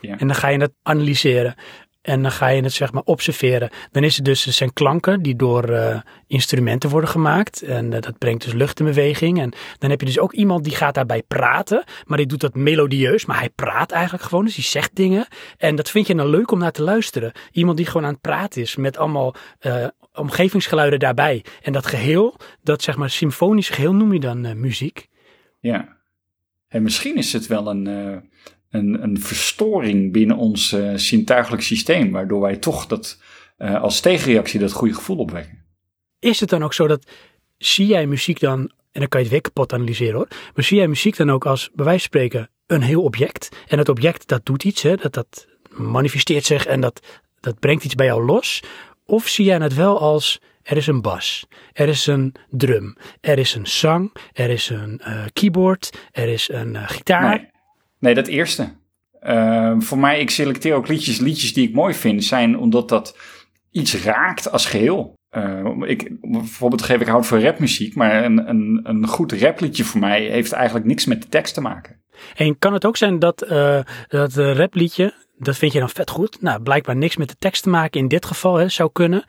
Ja. En dan ga je het analyseren. En dan ga je het zeg maar observeren. Dan is het dus, het zijn klanken die door uh, instrumenten worden gemaakt. En uh, dat brengt dus lucht in beweging. En dan heb je dus ook iemand die gaat daarbij praten. Maar die doet dat melodieus. Maar hij praat eigenlijk gewoon. Dus hij zegt dingen. En dat vind je dan leuk om naar te luisteren. Iemand die gewoon aan het praten is. Met allemaal uh, omgevingsgeluiden daarbij. En dat geheel, dat zeg maar symfonisch geheel noem je dan muziek. Ja. En misschien is het wel een, uh, een, een verstoring binnen ons uh, zintuigelijk systeem, waardoor wij toch dat, uh, als tegenreactie dat goede gevoel opwekken. Is het dan ook zo dat, zie jij muziek dan, en dan kan je het weer kapot analyseren hoor, maar zie jij muziek dan ook als, bij wijze van spreken, een heel object? En het object dat doet iets, hè, dat, dat manifesteert zich en dat, dat brengt iets bij jou los? Of zie jij het wel als Er is een bas, er is een drum, er is een zang, er is een uh, keyboard, er is een uh, gitaar. Nee. nee, dat eerste. Uh, voor mij, ik selecteer ook liedjes. Liedjes die ik mooi vind, zijn omdat dat iets raakt als geheel. Uh, ik, bijvoorbeeld geef ik houd voor rapmuziek, maar een, een, een goed rapliedje voor mij heeft eigenlijk niks met de tekst te maken. En kan het ook zijn dat uh, dat rapliedje, dat vind je dan vet goed? Nou, blijkbaar niks met de tekst te maken in dit geval, hè, zou kunnen.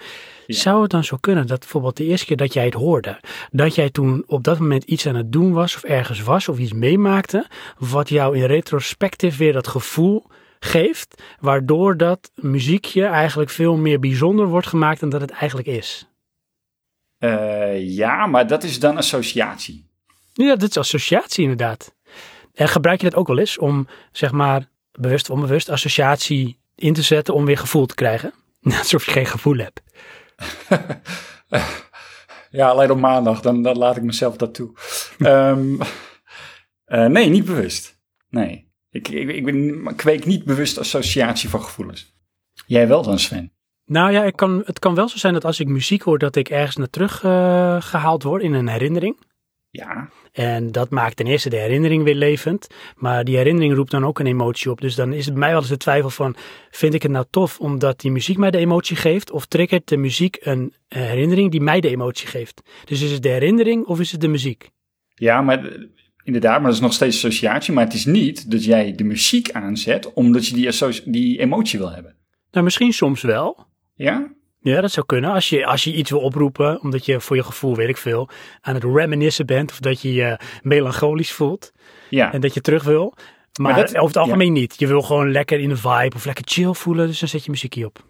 Ja. Zou het dan zo kunnen dat bijvoorbeeld de eerste keer dat jij het hoorde, dat jij toen op dat moment iets aan het doen was of ergens was of iets meemaakte, wat jou in retrospectief weer dat gevoel geeft, waardoor dat muziekje eigenlijk veel meer bijzonder wordt gemaakt dan dat het eigenlijk is. Uh, ja, maar dat is dan associatie. Ja, dat is associatie inderdaad. En gebruik je dat ook wel eens om, zeg maar, bewust of onbewust associatie in te zetten om weer gevoel te krijgen? <laughs> Alsof je geen gevoel hebt. <laughs> ja, alleen op maandag, dan, dan laat ik mezelf dat toe. um, <laughs> uh, nee, niet bewust. Nee. Ik, ik, ik, ben, ik kweek niet bewust associatie van gevoelens. Jij wel dan, Sven? Nou ja, ik kan, het kan wel zo zijn dat als ik muziek hoor, dat ik ergens naar terug uh, gehaald word in een herinnering. Ja. En dat maakt ten eerste de herinnering weer levend. Maar die herinnering roept dan ook een emotie op. Dus dan is het bij mij wel eens de twijfel van, vind ik het nou tof omdat die muziek mij de emotie geeft? Of triggert de muziek een herinnering die mij de emotie geeft? Dus is het de herinnering of is het de muziek? Ja, maar inderdaad, maar dat is nog steeds associatie. Maar het is niet dat jij de muziek aanzet omdat je die, die emotie wil hebben. Nou, misschien soms wel. Ja? Ja, dat zou kunnen. Als je, als je iets wil oproepen, omdat je voor je gevoel, weet ik veel, aan het reminiscen bent. Of dat je je melancholisch voelt. Ja. En dat je terug wil. Maar, maar dat, over het algemeen ja. niet. Je wil gewoon lekker in de vibe of lekker chill voelen. Dus dan zet je muziekje op.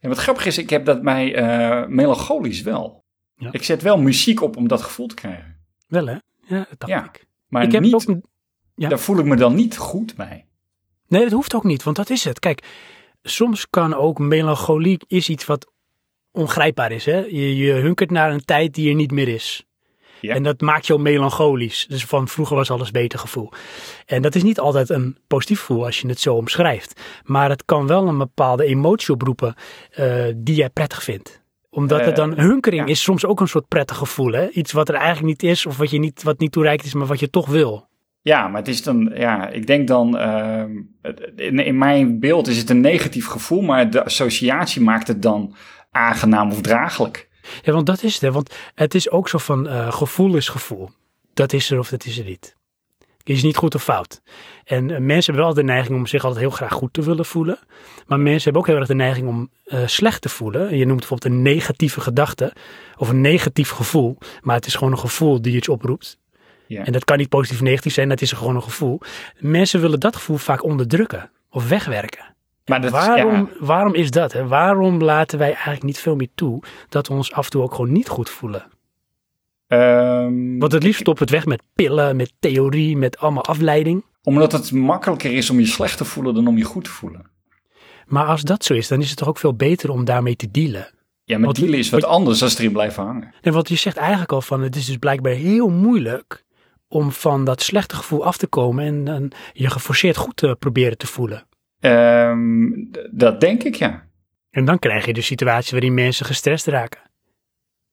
En wat grappig is, ik heb dat bij uh, melancholisch wel. Ja. Ik zet wel muziek op om dat gevoel te krijgen. Wel hè? Ja, dat dacht ja. ik. Maar ik heb niet, ook, ja. daar voel ik me dan niet goed bij. Nee, dat hoeft ook niet, want dat is het. Kijk, soms kan ook melancholie is iets wat ongrijpbaar is. Hè? Je, je hunkert naar een tijd die er niet meer is. Ja. En dat maakt jou melancholisch. Dus van vroeger was alles beter gevoel. En dat is niet altijd een positief gevoel als je het zo omschrijft. Maar het kan wel een bepaalde emotie oproepen uh, die jij prettig vindt omdat het dan hunkering ja. is soms ook een soort prettig gevoel. Hè? Iets wat er eigenlijk niet is of wat, je niet, wat niet toereikt is, maar wat je toch wil. Ja, maar het is dan, ja, ik denk dan, uh, in, in, mijn beeld is het een negatief gevoel, maar de associatie maakt het dan aangenaam of draaglijk. Ja, want dat is het. Hè? Want het is ook zo van uh, gevoel is gevoel. Dat is er of dat is er niet. Is niet goed of fout. En uh, mensen hebben wel de neiging om zich altijd heel graag goed te willen voelen. Maar mensen hebben ook heel erg de neiging om uh, slecht te voelen. Je noemt bijvoorbeeld een negatieve gedachte of een negatief gevoel. Maar het is gewoon een gevoel die iets oproept. Ja. En dat kan niet positief of negatief zijn, dat is gewoon een gevoel. Mensen willen dat gevoel vaak onderdrukken of wegwerken. Maar dat, waarom, ja. waarom is dat? Hè? Waarom laten wij eigenlijk niet veel meer toe dat we ons af en toe ook gewoon niet goed voelen? Um, Want het liefst stopt het weg met pillen, met theorie, met allemaal afleiding. Omdat het makkelijker is om je slecht te voelen dan om je goed te voelen. Maar als dat zo is, dan is het toch ook veel beter om daarmee te dealen. Ja, maar Want- dealen is wat wat- anders dan erin blijven hangen. En wat je zegt eigenlijk al van, het is dus blijkbaar heel moeilijk om van dat slechte gevoel af te komen en dan je geforceerd goed te proberen te voelen. D- dat denk ik, ja. En dan krijg je de situatie waarin mensen gestrest raken.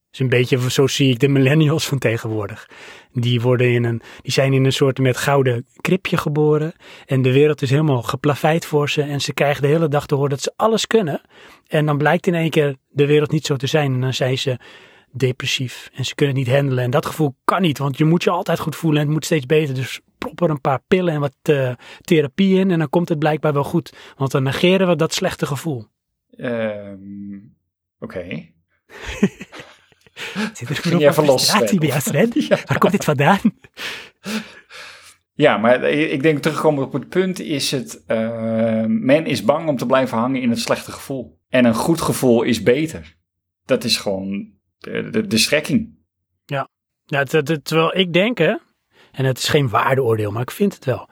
Dus een beetje, zo zie ik de millennials van tegenwoordig. Die, worden in een, die zijn in een soort met gouden kripje geboren. En de wereld is helemaal geplaveid voor ze. En ze krijgen de hele dag te horen dat ze alles kunnen. En dan blijkt in één keer de wereld niet zo te zijn. En dan zijn ze depressief. En ze kunnen het niet handelen. En dat gevoel kan niet, want je moet je altijd goed voelen. En het moet steeds beter. Dus prop er een paar pillen en wat eh, therapie in. En dan komt het blijkbaar wel goed. Want dan negeren we dat slechte gevoel. Um, Oké. <laughs> Zit er los, frustratie bij jou, Sven? <laughs> Ja. Waar komt dit vandaan? Ja, maar ik denk terugkomen op het punt is het, uh, men is bang om te blijven hangen in het slechte gevoel. En een goed gevoel is beter. Dat is gewoon de, de, de. Ja, het- terwijl ik denk, hè, en het is geen waardeoordeel, maar ik vind het wel.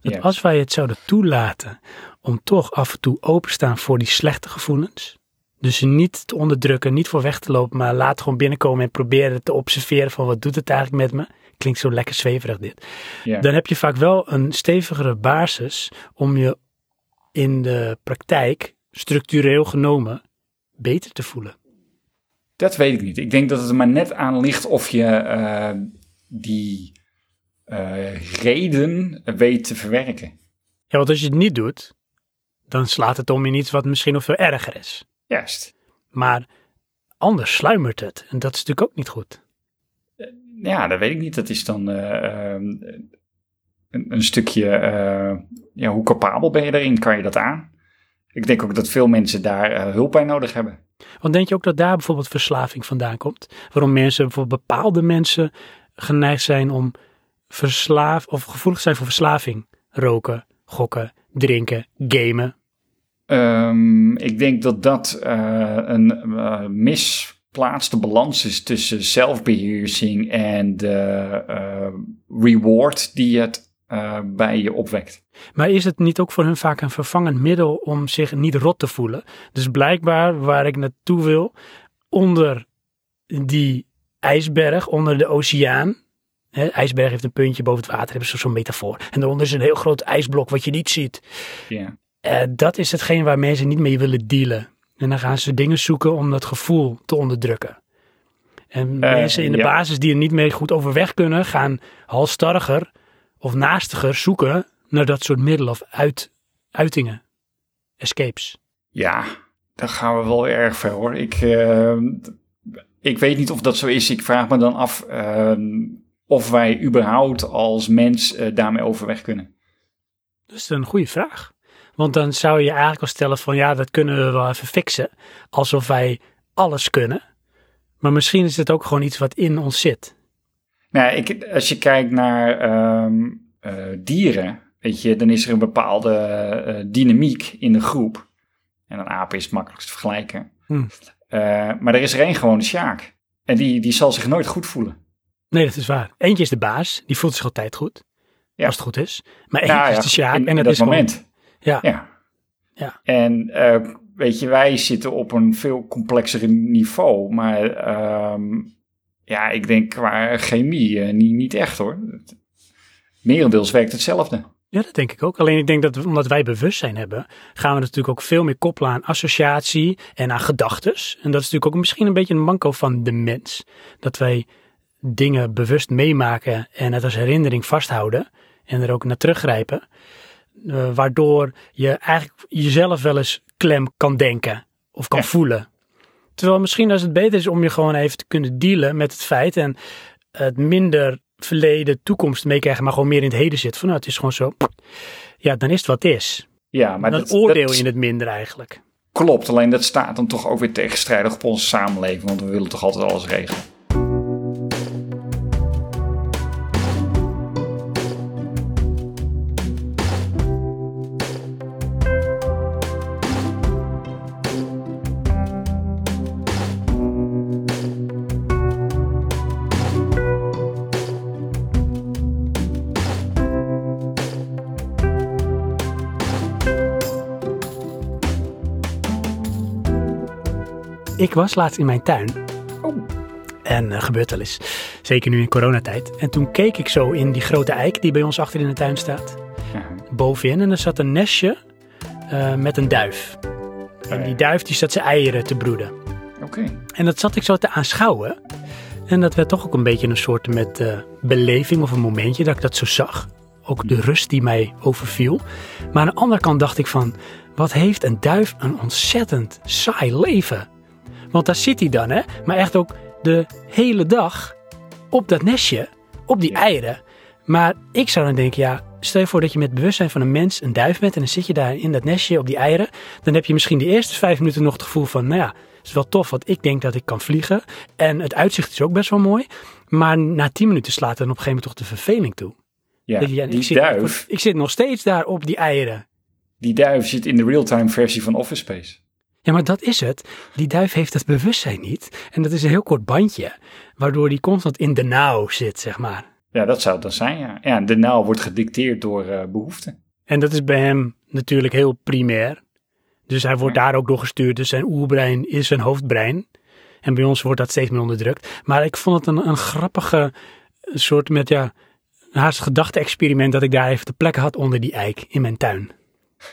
Dat Ja. als wij het zouden toelaten om toch af en toe openstaan voor die slechte gevoelens. Dus ze niet te onderdrukken, niet voor weg te lopen, maar laat gewoon binnenkomen en proberen te observeren van wat doet het eigenlijk met me. Klinkt zo lekker zweverig dit. Ja. Dan heb je vaak wel een stevigere basis om je in de praktijk, structureel genomen, beter te voelen. Dat weet ik niet. Ik denk dat het er maar net aan ligt of je eh, die reden weet te verwerken. Ja, want als je het niet doet, dan slaat het om in iets wat misschien nog veel erger is. Juist. Maar anders sluimert het. En dat is natuurlijk ook niet goed. Ja, dat weet ik niet. Dat is dan eh, ehm, een, een stukje, eh, ja, hoe capabel ben je erin? Kan je dat aan? Ik denk ook dat veel mensen daar eh, hulp bij nodig hebben. Want denk je ook dat daar bijvoorbeeld verslaving vandaan komt? Waarom mensen, bijvoorbeeld bepaalde mensen, geneigd zijn om verslaafd of gevoelig zijn voor verslaving? Roken, gokken, drinken, gamen. Ehm, ik denk dat dat eh, een eh, misplaatste balans is tussen zelfbeheersing en de eh, reward die het bij je opwekt. Maar is het niet ook voor hun vaak een vervangend middel om zich niet rot te voelen? Dus blijkbaar, waar ik naartoe wil, onder die ijsberg, onder de oceaan. Hè, ijsberg heeft een puntje boven het water, hebben ze zo'n metafoor. En daaronder is een heel groot ijsblok wat je niet ziet. Ja. Eh, dat is hetgeen waar mensen niet mee willen dealen. En dan gaan ze dingen zoeken om dat gevoel te onderdrukken. En Eh, mensen in de ja. basis die er niet mee goed overweg kunnen, gaan halstarriger of naastiger zoeken naar dat soort middelen of uit, uitingen. Escapes. Ja, daar gaan we wel erg ver hoor. Ik, eh, ik weet niet of dat zo is. Ik vraag me dan af eh, of wij überhaupt als mens eh, daarmee overweg kunnen. Dat is een goede vraag. Want dan zou je eigenlijk wel stellen van ja, dat kunnen we wel even fixen. Alsof wij alles kunnen. Maar misschien is het ook gewoon iets wat in ons zit. Nou, ik, als je kijkt naar ehm, eh, dieren, weet je, dan is er een bepaalde eh, dynamiek in de groep. En een aap is het makkelijkst te vergelijken. Hmm. Eh, maar er is er één gewoon de sjaak. En die, die zal zich nooit goed voelen. Nee, dat is waar. Eentje is de baas. Die voelt zich altijd goed. Ja. Als het goed is. Maar eentje Ja, is de sjaak. en dat, dat is moment. ja. Ja. Ja. En eh, weet je, wij zitten op een veel complexer niveau. Maar ehm, ja, ik denk qua chemie eh, niet, niet echt hoor. Merendeels werkt hetzelfde. Ja, dat denk ik ook. Alleen ik denk dat omdat wij bewustzijn hebben, gaan we natuurlijk ook veel meer koppelen aan associatie en aan gedachtes. En dat is natuurlijk ook misschien een beetje een manco van de mens. Dat wij dingen bewust meemaken en het als herinnering vasthouden en er ook naar teruggrijpen. eh, waardoor je eigenlijk jezelf wel eens klem kan denken of kan Ja. voelen. Terwijl misschien als het beter is om je gewoon even te kunnen dealen met het feit en het minder verleden, toekomst meekrijgen, maar gewoon meer in het heden zit. Van nou, het is gewoon zo. Ja, dan is het wat is. Ja, maar dan dat, oordeel dat je het minder eigenlijk. klopt. Alleen dat staat dan toch ook weer tegenstrijdig op onze samenleving. Want we willen toch altijd alles regelen. Was laatst in mijn tuin. Oh. En uh, gebeurt wel eens. Zeker nu in coronatijd. En toen keek ik zo in die grote eik die bij ons achter in de tuin staat. Bovenin. En er zat een nestje eh, met een duif. En ja. die duif die zat zijn eieren te broeden. Oké. En dat zat ik zo te aanschouwen. En dat werd toch ook een beetje een soort met eh, beleving of een momentje dat ik dat zo zag. Ook de rust die mij overviel. Maar aan de andere kant dacht ik van, wat heeft een duif een ontzettend saai leven. Want daar zit hij dan, hè. Maar echt ook de hele dag op dat nestje, op die Ja. eieren. Maar ik zou dan denken, ja, stel je voor dat je met bewustzijn van een mens een duif bent en dan zit je daar in dat nestje op die eieren. Dan heb je misschien de eerste vijf minuten nog het gevoel van, nou ja, het is wel tof, want ik denk dat ik kan vliegen. En het uitzicht is ook best wel mooi. Maar na tien minuten slaat dan op een gegeven moment toch de verveling toe. Ja, Dat je- ja, die ik, zit, duif, ik zit nog steeds daar op die eieren. die duif zit in de real-time versie van Office Space. Ja, maar dat is het. Die duif heeft dat bewustzijn niet. En dat is een heel kort bandje, waardoor die constant in de now zit, zeg maar. Ja, dat zou het dan zijn, ja. Ja, de nou wordt gedicteerd door eh behoeften. En dat is bij hem natuurlijk heel primair. Dus hij wordt daar ook door gestuurd. Dus zijn oerbrein is zijn hoofdbrein. En bij ons wordt dat steeds meer onderdrukt. Maar ik vond het een, een grappige soort met, ja, haast gedachte-experiment dat ik daar even de plek had onder die eik in mijn tuin.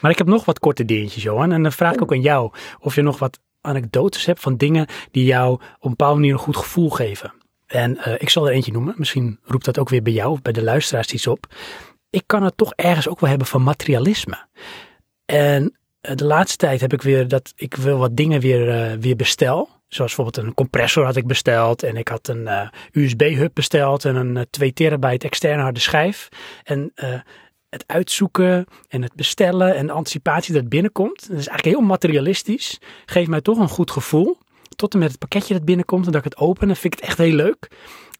Maar ik heb nog wat korte dingetjes, Johan. En dan vraag ik ook aan jou of je nog wat anekdotes hebt van dingen die jou op een bepaalde manier een goed gevoel geven. En eh, ik zal er eentje noemen. Misschien roept dat ook weer bij jou of bij de luisteraars iets op. Ik kan het toch ergens ook wel hebben van materialisme. En eh, de laatste tijd heb ik weer dat ik wil wat dingen weer, eh, weer bestel. Zoals bijvoorbeeld een compressor had ik besteld. En ik had een USB-hub besteld. En een 2 terabyte externe harde schijf. En het uitzoeken en het bestellen en de anticipatie dat binnenkomt. Dat is eigenlijk heel materialistisch. Geeft mij toch een goed gevoel. Tot en met het pakketje dat binnenkomt en dat ik het open. Dan vind ik het echt heel leuk.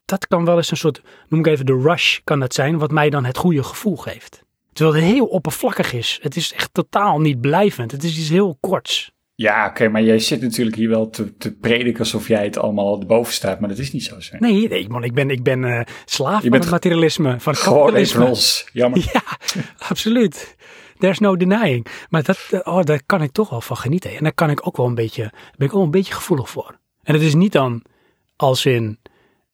Dat kan wel eens een soort, noem ik even de rush kan dat zijn. Wat mij dan het goede gevoel geeft. Terwijl het heel oppervlakkig is. Het is echt totaal niet blijvend. Het is iets heel korts. Ja, oké, maar jij zit natuurlijk hier wel te, te prediken alsof jij het allemaal erboven staat, maar dat is niet zo. Zeg. Nee, nee man, ik ben, ik ben uh, slaaf van het materialisme, van gewoon los. Jammer. <laughs> Ja, absoluut. There's no denying. Maar dat, eh, oh, daar kan ik toch wel van genieten. En daar kan ik ook wel een beetje, ben ik ook een beetje gevoelig voor. En het is niet dan als in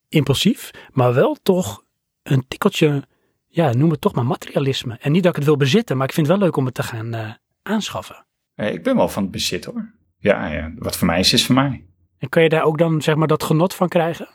impulsief, maar wel toch een tikkeltje ja, noem het toch maar materialisme. En niet dat ik het wil bezitten, maar ik vind het wel leuk om het te gaan uh, aanschaffen. Ik ben wel van het bezit hoor. Ja, ja, wat voor mij is, is voor mij. En kan je daar ook dan zeg maar dat genot van krijgen?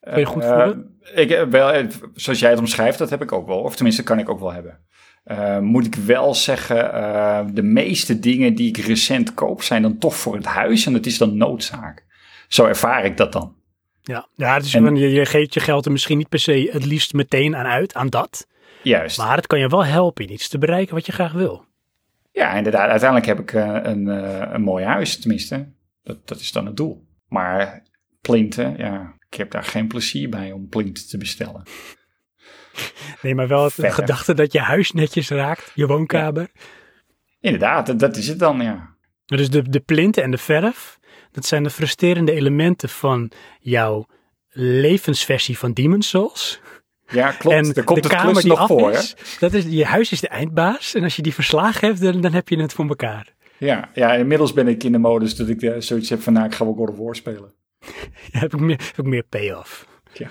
Kun je goed voelen? Uh, ik, wel, zoals jij het omschrijft, dat heb ik ook wel. Of tenminste, kan ik ook wel hebben. Uh, moet ik wel zeggen, uh, de meeste dingen die ik recent koop zijn dan toch voor het huis. En dat is dan noodzaak. Zo ervaar ik dat dan. Ja, ja dus en, je, je geeft je geld er misschien niet per se het liefst meteen aan uit, aan dat. Juist. Maar het kan je wel helpen in iets te bereiken wat je graag wil. Ja, inderdaad. Uiteindelijk heb ik uh, een, uh, een mooi huis, tenminste. Dat, dat is dan het doel. Maar plinten, ja, ik heb daar geen plezier bij om plinten te bestellen. Nee, maar wel het gedachte dat je huis netjes raakt, je woonkamer. Ja. Inderdaad, dat is het dan, ja. Dus de, de plinten en de verf, dat zijn de frustrerende elementen van jouw levensversie van Demon's Souls. Ja, klopt. En er komt de kamer die nog voor, is, dat is, je huis is de eindbaas. En als je die verslagen hebt, dan, dan heb je het voor elkaar. Ja, ja, inmiddels ben ik in de modus dat ik uh, zoiets heb van, nou, ik ga wel God of War spelen. ja, <laughs> heb ik meer, heb ik meer payoff. Ja.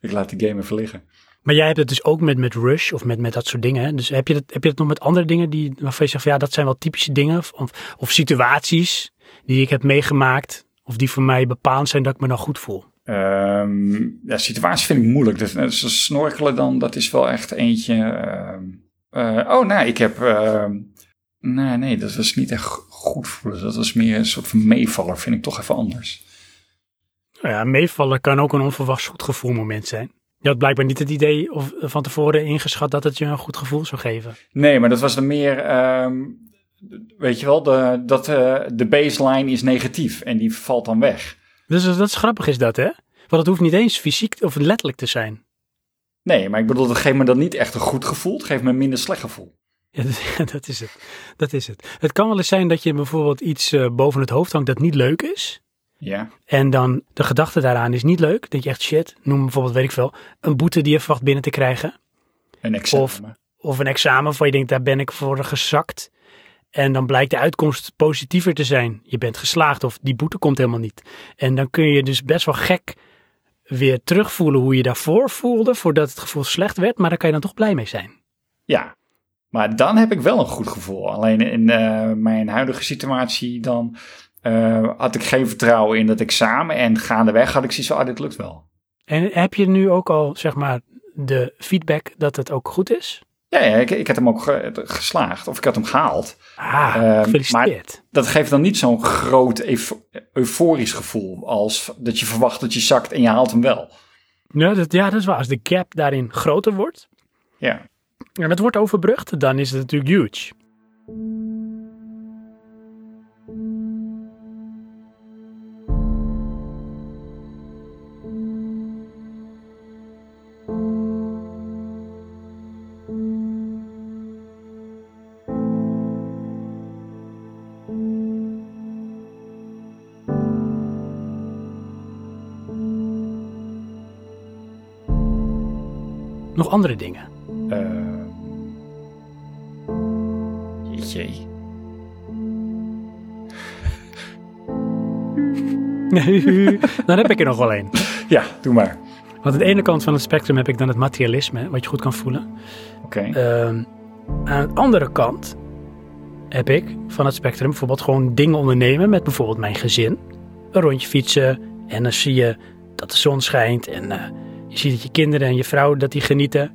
Ik laat de game even liggen. Maar jij hebt het dus ook met, met Rush of met, met dat soort dingen. Hè? Dus heb je, dat, heb je dat nog met andere dingen die, waarvan je zegt van ja, dat zijn wel typische dingen of, of situaties die ik heb meegemaakt of die voor mij bepaald zijn dat ik me dan goed voel? Um, ja, situatie vind ik moeilijk. Dus, dus snorkelen dan, dat is wel echt eentje. Uh, uh, oh, nee, ik heb. Uh, nee, nee, dat was niet echt goed voelen. Dat was meer een soort van meevaller, vind ik toch even anders. Nou ja, meevallen kan ook een onverwachts goed gevoel moment zijn. Je had blijkbaar niet het idee of van tevoren ingeschat dat het je een goed gevoel zou geven. Nee, maar dat was dan meer. Um, weet je wel, de, dat uh, de baseline is negatief en die valt dan weg. Dus dat is grappig is dat, hè? Want het hoeft niet eens fysiek of letterlijk te zijn. Nee, maar ik bedoel, dat geeft me dan niet echt een goed gevoel. Het geeft me een minder slecht gevoel. Ja, <laughs> dat, is het. Dat is het. Het kan wel eens zijn dat je bijvoorbeeld iets uh, boven het hoofd hangt dat niet leuk is. Ja. En dan de gedachte daaraan is niet leuk. Dat je echt shit, noem bijvoorbeeld, weet ik veel, een boete die je verwacht binnen te krijgen. Een examen. Of, of een examen waarvan je denkt, daar ben ik voor gezakt. En dan blijkt de uitkomst positiever te zijn. Je bent geslaagd of die boete komt helemaal niet. En dan kun je dus best wel gek weer terugvoelen hoe je daarvoor voelde, voordat het gevoel slecht werd. Maar daar kan je dan toch blij mee zijn. Ja, maar dan heb ik wel een goed gevoel. Alleen in uh, mijn huidige situatie dan uh, had ik geen vertrouwen in dat examen. En gaandeweg had ik zoiets van, ah, dit lukt wel. En heb je nu ook al, zeg maar, de feedback dat het ook goed is? Ja, ja ik, ik had hem ook geslaagd. Of ik had hem gehaald. Ah, gefeliciteerd. Maar dat geeft dan niet zo'n groot euforisch gevoel als dat je verwacht dat je zakt en je haalt hem wel. Ja, dat, ja, dat is waar. Als de gap daarin groter wordt. Ja. En het wordt overbrugd, dan is het natuurlijk huge. Andere dingen? Uh, jeetje. <laughs> dan heb ik er nog wel een. Ja, doe maar. Want aan de ene kant van het spectrum heb ik dan het materialisme, wat je goed kan voelen. Oké. Okay. Uh, aan de andere kant heb ik van het spectrum bijvoorbeeld gewoon dingen ondernemen met bijvoorbeeld mijn gezin. Een rondje fietsen en dan zie je dat de zon schijnt en eh, je ziet dat je kinderen en je vrouw dat die genieten.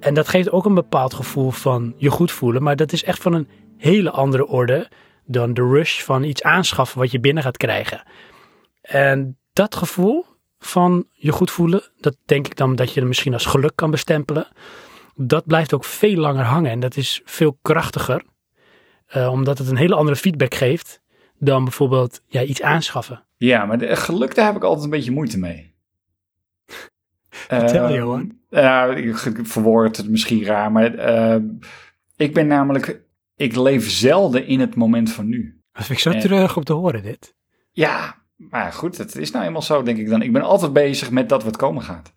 En dat geeft ook een bepaald gevoel van je goed voelen, maar dat is echt van een hele andere orde dan de rush van iets aanschaffen wat je binnen gaat krijgen. En dat gevoel van je goed voelen, dat denk ik dan dat je misschien als geluk kan bestempelen. Dat blijft ook veel langer hangen en dat is veel krachtiger, eh, omdat het een hele andere feedback geeft dan bijvoorbeeld ja, iets aanschaffen. Ja, maar de, geluk, daar heb ik altijd een beetje moeite mee. Vertel, Ehm, Johan. Ja, ik ik verwoord het misschien raar, maar ehm, ik ben namelijk, ik leef zelden in het moment van nu. Dat vind ik zo en- terug om te horen dit. Ja, maar goed, het is nou eenmaal zo, denk ik dan. Ik ben altijd bezig met dat wat komen gaat.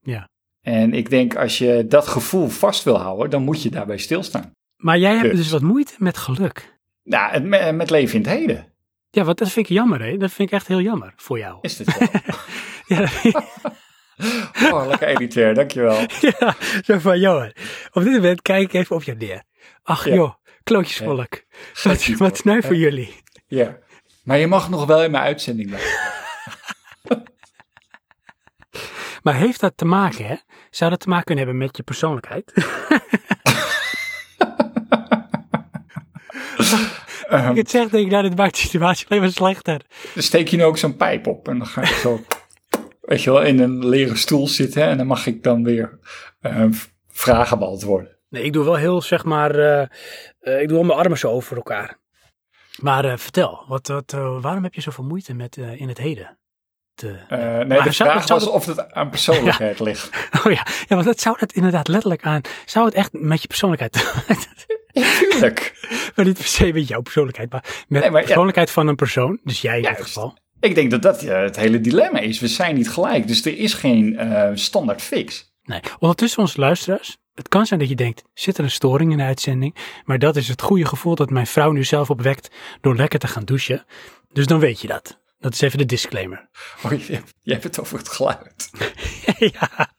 Ja. En ik denk, als je dat gevoel vast wil houden, dan moet je daarbij stilstaan. Maar jij hebt Dus. dus wat moeite met geluk. Nou, het, me- met leven in het heden Ja, wat dat vind ik jammer, hè? Dat vind ik echt heel jammer voor jou. is dit wel. <laughs> Ja, dat vind ik- <laughs> <laughs> oh, lekker elitair, dankjewel. <laughs> ja, zo van, Johan, op dit moment kijk ik even op je neer. Ach Ja. joh, klootjesvolk. Wat, Schatje, wat sneu voor jullie. Ja. Maar je mag nog wel in mijn uitzending blijven. <laughs> Maar heeft dat te maken, hè? Zou dat te maken kunnen hebben met je persoonlijkheid? Ehm, ik het zeg, denk ik, nou, dit maakt de situatie alleen maar slechter. dan steek je nu ook zo'n pijp op en dan ga je zo, weet je wel, in een leren stoel zitten en dan mag ik dan weer v- vragen beantwoorden. Nee, ik doe wel heel, zeg maar, eh, eh, ik doe wel mijn armen zo over elkaar. Maar vertel, wat, wat, waarom heb je zoveel moeite met in het heden? Te, nee, de zou- vraag zou was of het aan persoonlijkheid <laughs> ligt. oh ja, ja, want dat zou het inderdaad letterlijk aan, zou het echt met je persoonlijkheid, <laughs> Tuurlijk. maar niet per se met jouw persoonlijkheid, maar met Nee, de ja. persoonlijkheid van een persoon, dus jij in ieder Juist. geval. Ik denk dat dat eh, het hele dilemma is. We zijn niet gelijk, dus er is geen eh, standaard fix. Nee, ondertussen onze luisteraars, het kan zijn dat je denkt, zit er een storing in de uitzending? Maar dat is het goede gevoel dat mijn vrouw nu zelf opwekt door lekker te gaan douchen. Dus dan weet je dat. Dat is even de disclaimer. <laughs> Oh, je, je hebt het over het geluid. <laughs> ja,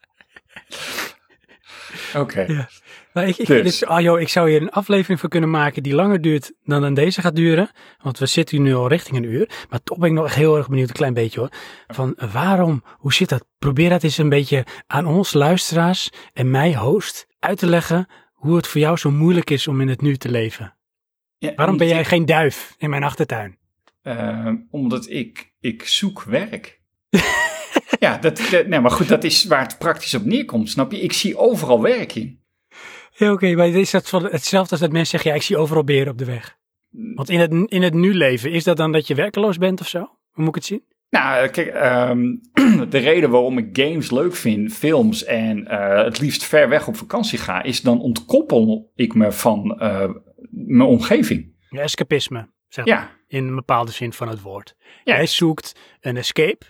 Oké. Ja. Maar ik, ik, Dus. dus, ah joh, ik zou hier een aflevering voor kunnen maken die langer duurt dan dan deze gaat duren. Want we zitten hier nu al richting een uur. Maar toch ben ik nog echt heel erg benieuwd, een klein beetje hoor. Van waarom, hoe zit dat? Probeer dat eens een beetje aan ons luisteraars en mij host uit te leggen hoe het voor jou zo moeilijk is om in het nu te leven. Ja, Waarom ben jij geen duif in mijn achtertuin? Eh, omdat ik, ik zoek werk. <laughs> ja, dat, dat- nee, maar goed, dat is waar het praktisch op neerkomt, snap je? Ik zie overal werk in. Ja, oké, maar is dat hetzelfde als dat mensen zeggen, ja, ik zie overal beren op de weg. Want in het, in het nu leven, is dat dan dat je werkeloos bent of zo? Hoe moet ik het zien? Nou, kijk, ehm, <clears throat> de reden waarom ik games leuk vind, films en eh, het liefst ver weg op vakantie ga, is dan ontkoppel ik me van eh, mijn omgeving. Ja, escapisme, zeg maar. In een bepaalde zin van het woord. Ja. Jij zoekt een escape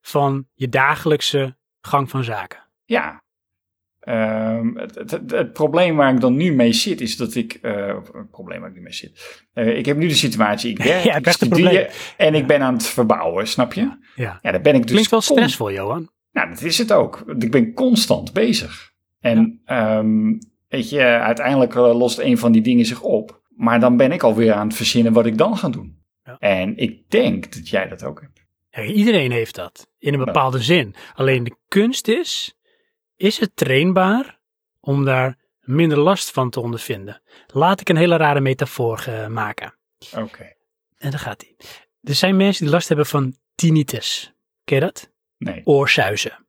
van je dagelijkse gang van zaken. ja. Ehm, het, het, het, het probleem waar ik dan nu mee zit, is dat ik. of het probleem waar ik nu mee zit. Eh, ik heb nu de situatie, ik <laughs> werk, Ja, ik studeer probleem. en ik ben aan het verbouwen, snap je? Ja. Ja, daar ben ik dus. Klinkt wel stressvol, Johan. Nou, dat is het ook. Ik ben constant bezig. En ehm, weet je, uiteindelijk eh, lost een van die dingen zich op. Maar dan ben ik alweer aan het verzinnen wat ik dan ga doen. Ja. En ik denk dat jij dat ook hebt. Iedereen heeft dat, in een bepaalde zin. Alleen de kunst is, is het trainbaar om daar minder last van te ondervinden? Laat ik een hele rare metafoor eh, maken. Oké. En daar gaat hij. Er zijn mensen die last hebben van tinnitus. Ken je dat? Nee. Oorsuizen.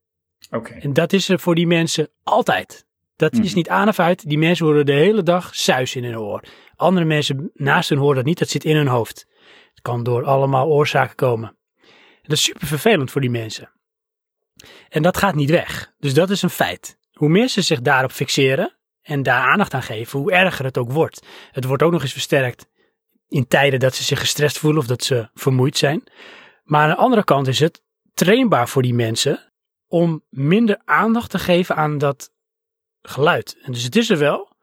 Oké. En dat is er voor die mensen altijd. Dat is Mhm. niet aan of uit. Die mensen horen de hele dag suis in hun oor. Andere mensen naast hun horen dat niet. Dat zit in hun hoofd. Het kan door allemaal oorzaken komen. En dat is super vervelend voor die mensen. En dat gaat niet weg. Dus dat is een feit. Hoe meer ze zich daarop fixeren en daar aandacht aan geven, hoe erger het ook wordt. Het wordt ook nog eens versterkt in tijden dat ze zich gestrest voelen of dat ze vermoeid zijn. Maar aan de andere kant is het trainbaar voor die mensen om minder aandacht te geven aan dat geluid. En dus het is er wel,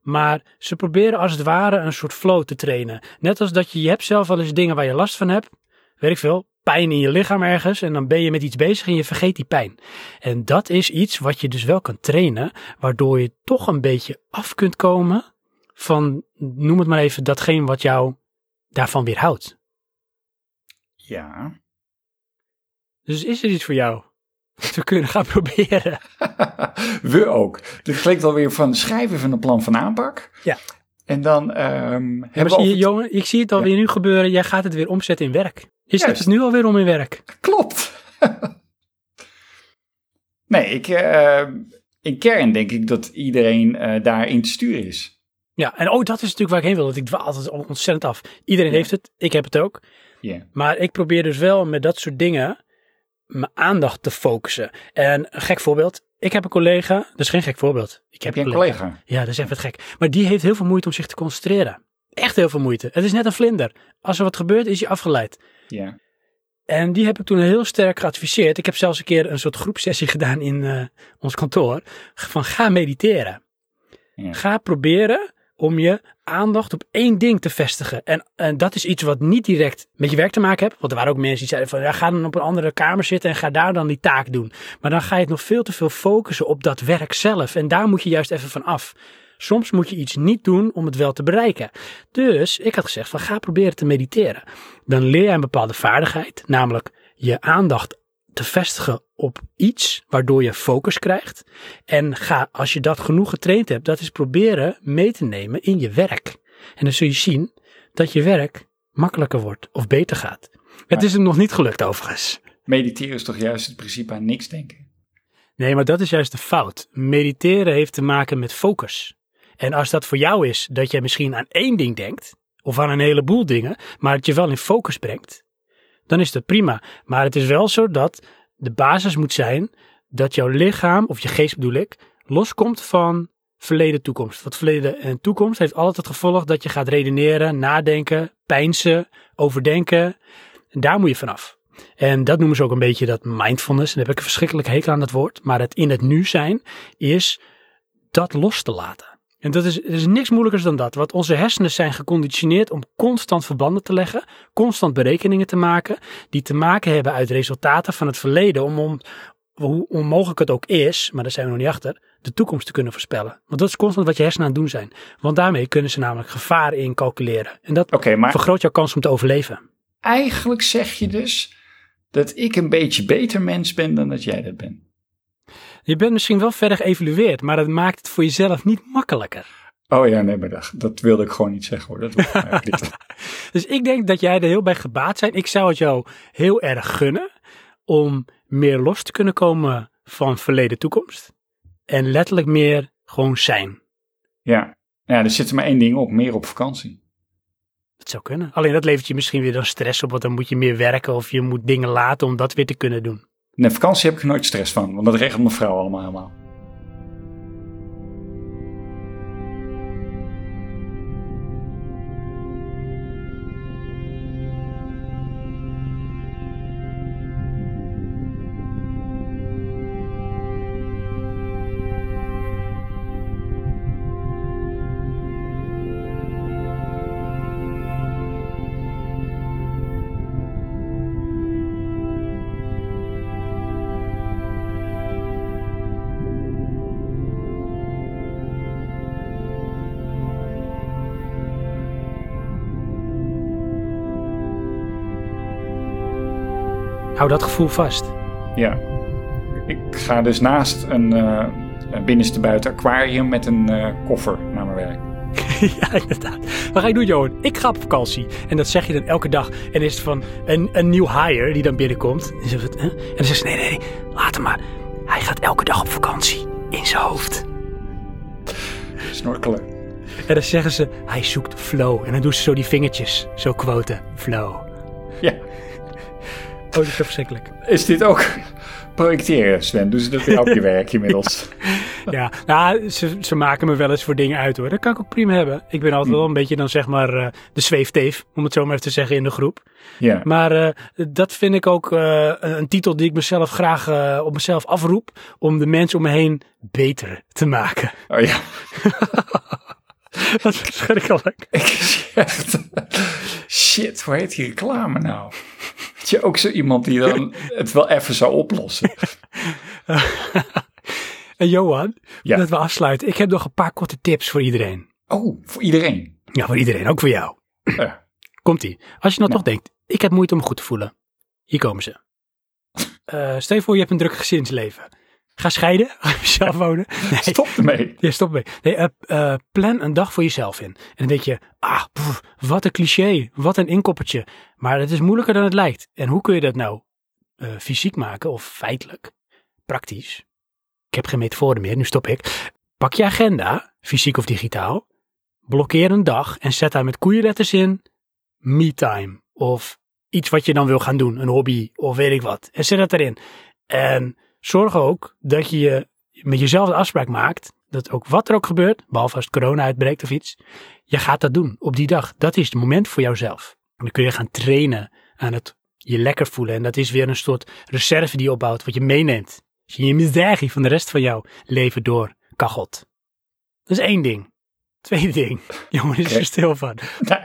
maar ze proberen als het ware een soort flow te trainen. Net als dat je, je hebt zelf wel eens dingen waar je last van hebt, weet ik veel, pijn in je lichaam ergens en dan ben je met iets bezig en je vergeet die pijn. En dat is iets wat je dus wel kan trainen, waardoor je toch een beetje af kunt komen van, noem het maar even, datgene wat jou daarvan weerhoudt. Ja. Dus is er iets voor jou? We kunnen gaan <laughs> proberen. <laughs> we ook. Dit klinkt alweer van schrijven van een plan van aanpak. Ja. En dan ehm hebben we Johan, ik zie het alweer nu gebeuren. Jij gaat het weer omzetten in werk. Je zet Juist. het nu alweer om in werk. Klopt. <laughs> nee, ik, eh, in kern denk ik dat iedereen eh, daarin te sturen is. Ja, en oh, dat is natuurlijk waar ik heen wil. Dat ik dwaal altijd ontzettend af. Iedereen Ja. heeft het. Ik heb het ook. Ja. Maar ik probeer dus wel met dat soort dingen mijn aandacht te focussen. En een gek voorbeeld. Ik heb een collega. Dat is geen gek voorbeeld. Ik Heb een collega? Ja, dat is even gek. Maar die heeft heel veel moeite om zich te concentreren. Echt heel veel moeite. Het is net een vlinder. Als er wat gebeurt, is hij afgeleid. Ja. En die heb ik toen heel sterk geadviseerd. Ik heb zelfs een keer een soort groepsessie gedaan in eh, ons kantoor. Van ga mediteren. Ja. Ga proberen om je aandacht op één ding te vestigen. En, en dat is iets wat niet direct met je werk te maken heeft. Want er waren ook mensen die zeiden van ja, ga dan op een andere kamer zitten en ga daar dan die taak doen. Maar dan ga je het nog veel te veel focussen op dat werk zelf. En daar moet je juist even van af. Soms moet je iets niet doen om het wel te bereiken. Dus ik had gezegd van ga proberen te mediteren. Dan leer je een bepaalde vaardigheid, namelijk je aandacht te vestigen op iets waardoor je focus krijgt. En ga, als je dat genoeg getraind hebt, dat is proberen mee te nemen in je werk. En dan zul je zien dat je werk makkelijker wordt of beter gaat. Het is hem nog niet gelukt overigens. Mediteren is toch juist het principe aan niks denken? Nee, maar dat is juist de fout. Mediteren heeft te maken met focus. En als dat voor jou is dat je misschien aan één ding denkt, of aan een heleboel dingen, maar het je wel in focus brengt, dan is dat prima. Maar het is wel zo dat de basis moet zijn dat jouw lichaam, of je geest bedoel ik, loskomt van verleden toekomst. Want verleden en toekomst heeft altijd het gevolg dat je gaat redeneren, nadenken, peinzen, overdenken. En daar moet je vanaf. En dat noemen ze ook een beetje dat mindfulness. En daar heb ik een verschrikkelijk hekel aan dat woord. Maar het in het nu zijn is dat los te laten. En dat is, er is niks moeilijkers dan dat. Want onze hersenen zijn geconditioneerd om constant verbanden te leggen, constant berekeningen te maken, die te maken hebben uit resultaten van het verleden, om, om hoe onmogelijk het ook is, maar daar zijn we nog niet achter, de toekomst te kunnen voorspellen. Want dat is constant wat je hersenen aan het doen zijn. Want daarmee kunnen ze namelijk gevaar incalculeren. En dat maar vergroot jouw kans om te overleven. eigenlijk zeg je dus dat ik een beetje beter mens ben dan dat jij dat bent. Je bent misschien wel verder geëvalueerd, maar dat maakt het voor jezelf niet makkelijker. Oh ja, nee, maar dat, dat wilde ik gewoon niet zeggen hoor. Dat niet. <laughs> Dus ik denk dat jij er heel bij gebaat zijn. Ik zou het jou heel erg gunnen om meer los te kunnen komen van verleden toekomst. En letterlijk meer gewoon zijn. Ja. ja, er zit er maar één ding op, meer op vakantie. Dat zou kunnen. Alleen dat levert je misschien weer dan stress op, want dan moet je meer werken of je moet dingen laten om dat weer te kunnen doen. Nee, vakantie heb ik er nooit stress van, want dat regelt mijn vrouw allemaal helemaal. Hou dat gevoel vast. Ja. Ik ga dus naast een eh, binnenste buiten aquarium met een eh, koffer naar mijn werk. <laughs> ja, inderdaad. Wat ga je doen, Johan? Ik ga op vakantie. En dat zeg je dan elke dag. En is het van een, een nieuw hire die dan binnenkomt. En, zegt huh? en dan zegt ze, nee, nee, nee, laat hem maar. Hij gaat elke dag op vakantie. In zijn hoofd. Snorkelen. En dan zeggen ze, hij zoekt flow. En dan doen ze zo die vingertjes. Zo quoten. Flow. Ja. Oh, dat is verschrikkelijk. Is dit ook projecteren, Sven? Ze dat weer op je werk inmiddels? <laughs> Ja, nou, ze, ze maken me wel eens voor dingen uit hoor. Dat kan ik ook prima hebben. Ik ben altijd wel een beetje dan zeg maar eh, de zweefteef, om het zo maar even te zeggen in de groep. Ja. Maar eh, dat vind ik ook eh, een, titel die ik mezelf graag op mezelf afroep. Om de mensen om me heen beter te maken. Oh ja. <laughs> <laughs> dat is verschrikkelijk. <laughs> Ik echt. Shit, hoe heet die reclame nou? Is je ook zo iemand die dan het wel even zou oplossen? <laughs> En Johan, Ja. dat we afsluiten. Ik heb nog een paar korte tips voor iedereen. Oh, voor iedereen. Ja, voor iedereen, ook voor jou. Komt-ie. Als je nou, Nou. toch denkt, ik heb moeite om me goed te voelen. Hier komen ze. Eh, stel je voor, je hebt een druk gezinsleven. Ga scheiden, <laughs> ga zelf wonen. Nee, Stop ermee. Ja, stop mee. Nee, eh, eh, plan een dag voor jezelf in. En dan denk je, ah, pff, wat een cliché, wat een inkoppertje. Maar het is moeilijker dan het lijkt. En hoe kun je dat nou eh, fysiek maken of feitelijk, praktisch? Ik heb geen metaforen meer, nu stop ik. Pak je agenda, fysiek of digitaal. Blokkeer een dag en zet daar met koeienletters in me-time. Of iets wat je dan wil gaan doen, een hobby of weet ik wat. En zet dat erin. En zorg ook dat je met jezelf de afspraak maakt dat ook wat er ook gebeurt, behalve als het corona uitbreekt of iets, je gaat dat doen op die dag. Dat is het moment voor jouzelf. En dan kun je gaan trainen aan het je lekker voelen. En dat is weer een soort reserve die je opbouwt, wat je meeneemt. Als je je miserie van de rest van jouw leven door kachelt. Dat is één ding. Tweede ding. <laughs> Jongen, is er stil van.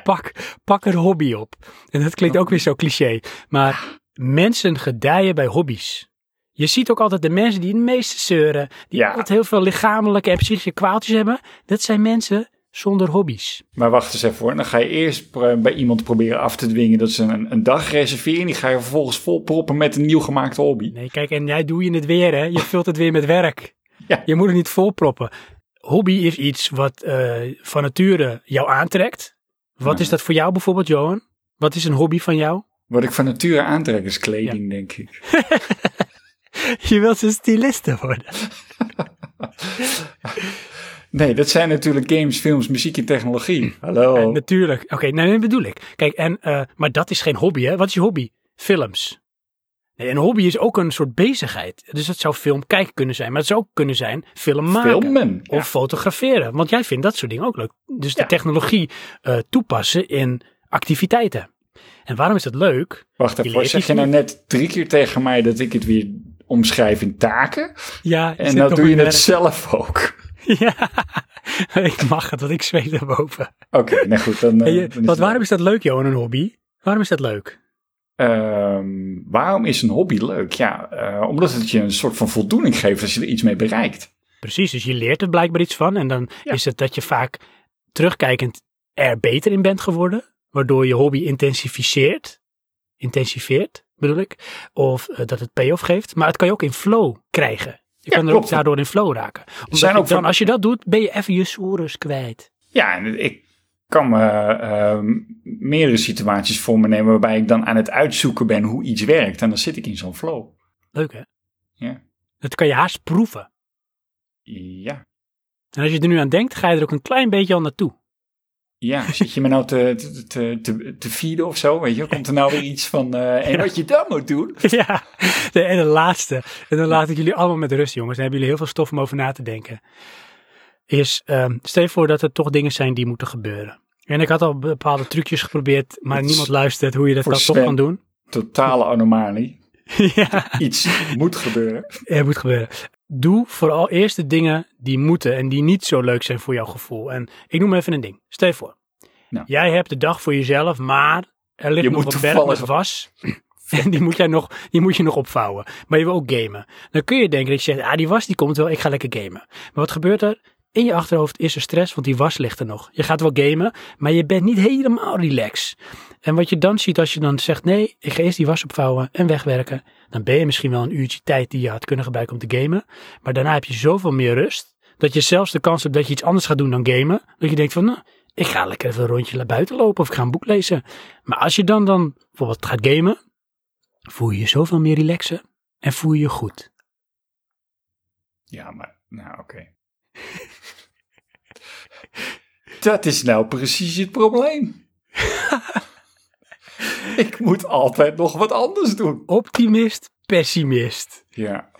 Pak, pak een hobby op. En dat klinkt ook weer zo cliché. Maar mensen gedijen bij hobby's. Je ziet ook altijd de mensen die het meeste zeuren, die Ja. altijd heel veel lichamelijke en psychische kwaaltjes hebben. Dat zijn mensen zonder hobby's. Maar wacht eens even hoor. Dan ga je eerst bij iemand proberen af te dwingen dat ze een, een dag reserveren. Die ga je vervolgens volproppen met een nieuw gemaakte hobby. Nee, kijk, en jij doe je het weer, hè? Je vult het weer met werk. Ja. Je moet het niet volproppen. Hobby is iets wat eh, van nature jou aantrekt. Wat Ja. is dat voor jou bijvoorbeeld, Johan? Wat is een hobby van jou? Wat ik van nature aantrek is kleding, denk ik. <laughs> <laughs> Je wilt een styliste worden. <laughs> Nee, dat zijn natuurlijk games, films, muziek en technologie. Hallo. En natuurlijk. Oké, nou, dat bedoel ik. Kijk, en, eh, maar dat is geen hobby, hè? Wat is je hobby? Films. Nee, een hobby is ook een soort bezigheid. Dus het zou film kijken kunnen zijn, maar het zou ook kunnen zijn film maken. Filmen. Ja. Of fotograferen. Want jij vindt dat soort dingen ook leuk. Dus de technologie eh, toepassen in activiteiten. En waarom is dat leuk? Wacht even, zeg je nou net drie keer tegen mij dat ik het weer omschrijf in taken? Ja, En nou doe je het zelf ook. <laughs> Ja, <laughs> ik mag het, want ik zweet erboven. Oké, nou goed. Dan, eh, dan het- waarom is dat leuk, Johan, een hobby? Waarom is dat leuk? Ehm, waarom is een hobby leuk? Ja, eh, omdat het je een soort van voldoening geeft als je er iets mee bereikt. Precies, dus je leert er blijkbaar iets van. En dan Ja. is het dat je vaak terugkijkend er beter in bent geworden. Waardoor je hobby intensificeert. Intensiveert, bedoel ik. Of eh, dat het payoff geeft. Maar het kan je ook in flow krijgen. Je kan er ook daardoor in flow raken. Omdat zijn ook dan, van- als je dat doet, ben je even je soeres kwijt. Ja, en ik kan me ehm, meerdere situaties voor me nemen waarbij ik dan aan het uitzoeken ben hoe iets werkt. En dan zit ik in zo'n flow. Leuk hè? Ja. Dat kan je haast proeven. Ja. En als je er nu aan denkt, ga je er ook een klein beetje al naartoe. Ja, zit je me nou te, te, te, te, feeden of zo? Weet je, komt er nou weer iets van. eh, en wat je dan moet doen? Ja, de, en de laatste. En dan laat ik jullie allemaal met rust, jongens. Dan hebben jullie heel veel stof om over na te denken. Is, ehm, stel je voor dat er toch dingen zijn die moeten gebeuren. En ik had al bepaalde trucjes geprobeerd, maar niemand luistert hoe je dat dan toch kan doen. Totale anomalie. <laughs> ja, Iets moet gebeuren. het moet gebeuren. Doe vooral eerst de dingen die moeten en die niet zo leuk zijn voor jouw gevoel. En ik noem even een ding. Stel je voor. Nou. Jij hebt de dag voor jezelf, maar er ligt Je nog een berg met was. <clears throat> En die moet, jij nog, die moet je nog opvouwen. Maar je wil ook gamen. Dan kun je denken dat je zegt, ah die was die komt wel, ik ga lekker gamen. Maar wat gebeurt er? In je achterhoofd is er stress, want die was ligt er nog. Je gaat wel gamen, maar je bent niet helemaal relaxed. En wat je dan ziet als je dan zegt, nee, ik ga eerst die was opvouwen en wegwerken. Dan ben je misschien wel een uurtje tijd die je had kunnen gebruiken om te gamen. Maar daarna heb je zoveel meer rust, dat je zelfs de kans hebt dat je iets anders gaat doen dan gamen. Dat je denkt van, nou, ik ga lekker even een rondje naar buiten lopen of ik ga een boek lezen. Maar als je dan dan bijvoorbeeld gaat gamen, voel je je zoveel meer relaxen en voel je je goed. Ja, maar. Nou, oké. <laughs> Dat is nou precies het probleem. <laughs> ik moet altijd nog wat anders doen. Optimist, pessimist. Ja.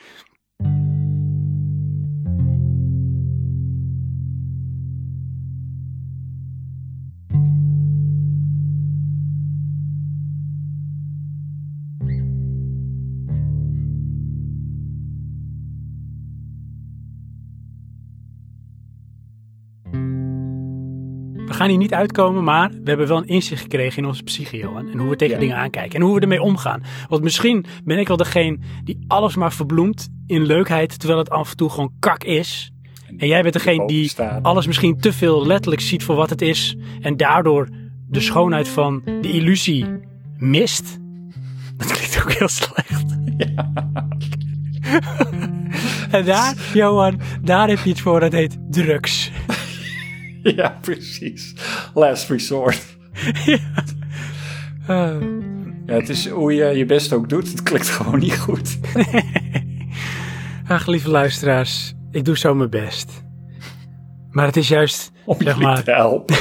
Gaan hier niet uitkomen, maar we hebben wel een inzicht gekregen in onze psyche, Johan. En hoe we tegen Ja. dingen aankijken en hoe we ermee omgaan. Want misschien ben ik wel degene die alles maar verbloemt in leukheid, terwijl het af en toe gewoon kak is. En jij bent degene die alles misschien te veel letterlijk ziet voor wat het is. En daardoor de schoonheid van de illusie mist. Dat klinkt ook heel slecht. <laughs> en daar, Johan, daar heb je iets voor. Dat heet drugs. <laughs> Ja, precies. Last resort. <laughs> Eh, Ja, het is hoe je je best ook doet. Het klikt gewoon niet goed. <laughs> ach, lieve luisteraars. Ik doe zo mijn best. Maar het is juist, Om zeg maar, te helpen.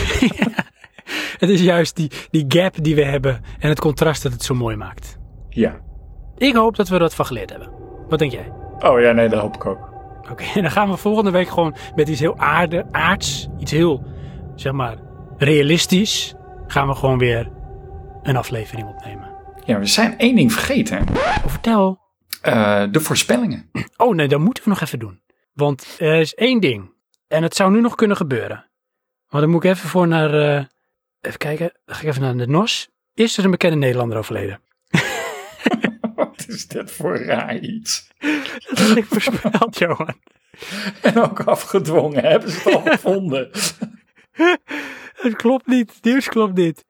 het is juist die, die gap die we hebben. En het contrast dat het zo mooi maakt. Ja. Ik hoop dat we wat van geleerd hebben. Wat denk jij? Oh ja, nee, dat hoop ik ook. Oké, en <laughs> dan gaan we volgende week gewoon met iets heel aarde, aards, iets heel, zeg maar, realistisch, gaan we gewoon weer een aflevering opnemen. Ja, we zijn één ding vergeten. Oh, vertel. Eh, de voorspellingen. <clears throat> Oh nee, dat moeten we nog even doen. Want er is één ding. En het zou nu nog kunnen gebeuren. Maar dan moet ik even voor naar, eh, even kijken, dan ga ik even naar de NOS. Is er een bekende Nederlander overleden? <laughs> Is dit voor raar iets? Dat had ik voorspeld, <laughs> Johan. En ook afgedwongen, hebben ze het al gevonden. <laughs> Het klopt niet, het nieuws klopt niet.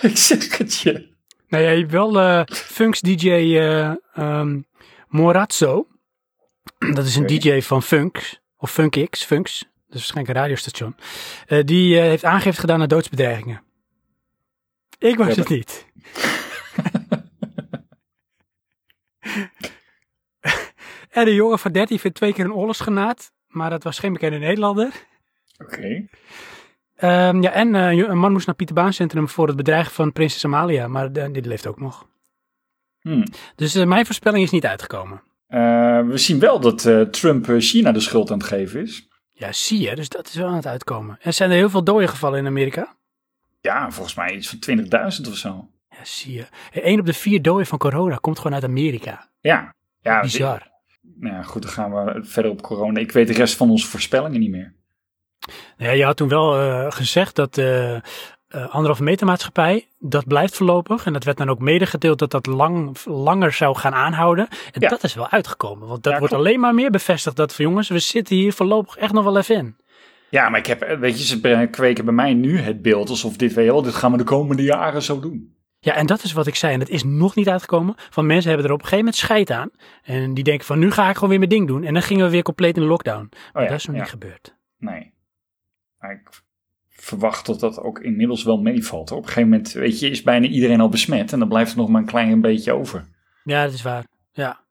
ik zeg het je. Nou ja, je hebt wel eh Funks DJ eh, ehm, Morazzo. Dat is een. DJ van Funks, of Funkix, Funks. Dat is waarschijnlijk een radiostation. Eh, die heeft aangifte gedaan naar doodsbedreigingen. Ik was Ja, het niet. En een jongen van 13 vindt twee keer een oorlogsgenaat. Maar dat was geen bekende Nederlander. Oké. Ehm, ja, en eh, een man moest naar Pieter Baan Centrum voor het bedreigen van prinses Amalia. Maar de- die leeft ook nog. Hmm. Dus eh, mijn voorspelling is niet uitgekomen. Eh, we zien wel dat eh, Trump eh, China de schuld aan het geven is. Ja, zie je. Dus dat is wel aan het uitkomen. En zijn er heel veel doden gevallen in Amerika? Ja, volgens mij iets van 20.000 of zo. Ja, zie je. Eén op de vier doden van corona komt gewoon uit Amerika. Ja. Ja, Bizar. Nou ja, goed, dan gaan we verder op corona. Ik weet de rest van onze voorspellingen niet meer. Ja, je had toen wel eh, gezegd dat de anderhalve meter maatschappij, dat blijft voorlopig. En dat werd dan ook medegedeeld dat dat lang, langer zou gaan aanhouden. En Ja. dat is wel uitgekomen. Want dat Ja, wordt klopt. alleen maar meer bevestigd. Dat van jongens, we zitten hier voorlopig echt nog wel even in. Ja, maar ik heb, eh, weet je, ze kweken bij mij nu het beeld alsof dit, weet je wel, dit gaan we de komende jaren zo doen. Ja, en dat is wat ik zei. En dat is nog niet uitgekomen. Van mensen hebben er op een gegeven moment scheid aan. En die denken van nu ga ik gewoon weer mijn ding doen. En dan gingen we weer compleet in de lockdown. Maar Oh ja, dat is nog ja. niet gebeurd. Nee. Maar ik verwacht dat dat ook inmiddels wel meevalt. Op een gegeven moment, weet je, is bijna iedereen al besmet en dan blijft er nog maar een klein beetje over. Ja, dat is waar. Ja.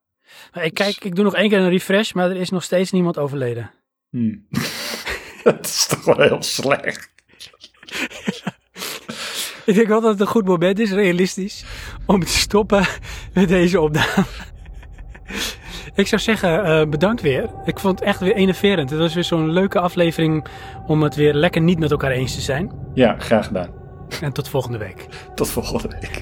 Maar ik kijk, ik doe nog één keer een refresh, maar er is nog steeds niemand overleden. Hmm. <laughs> dat is toch wel heel slecht. <laughs> Ik denk wel dat het een goed moment is, realistisch, om te stoppen met deze opname. Ik zou zeggen, eh, bedankt weer. Ik vond het echt weer enerverend. Het was weer zo'n leuke aflevering om het weer lekker niet met elkaar eens te zijn. Ja, graag gedaan. En tot volgende week. Tot volgende week.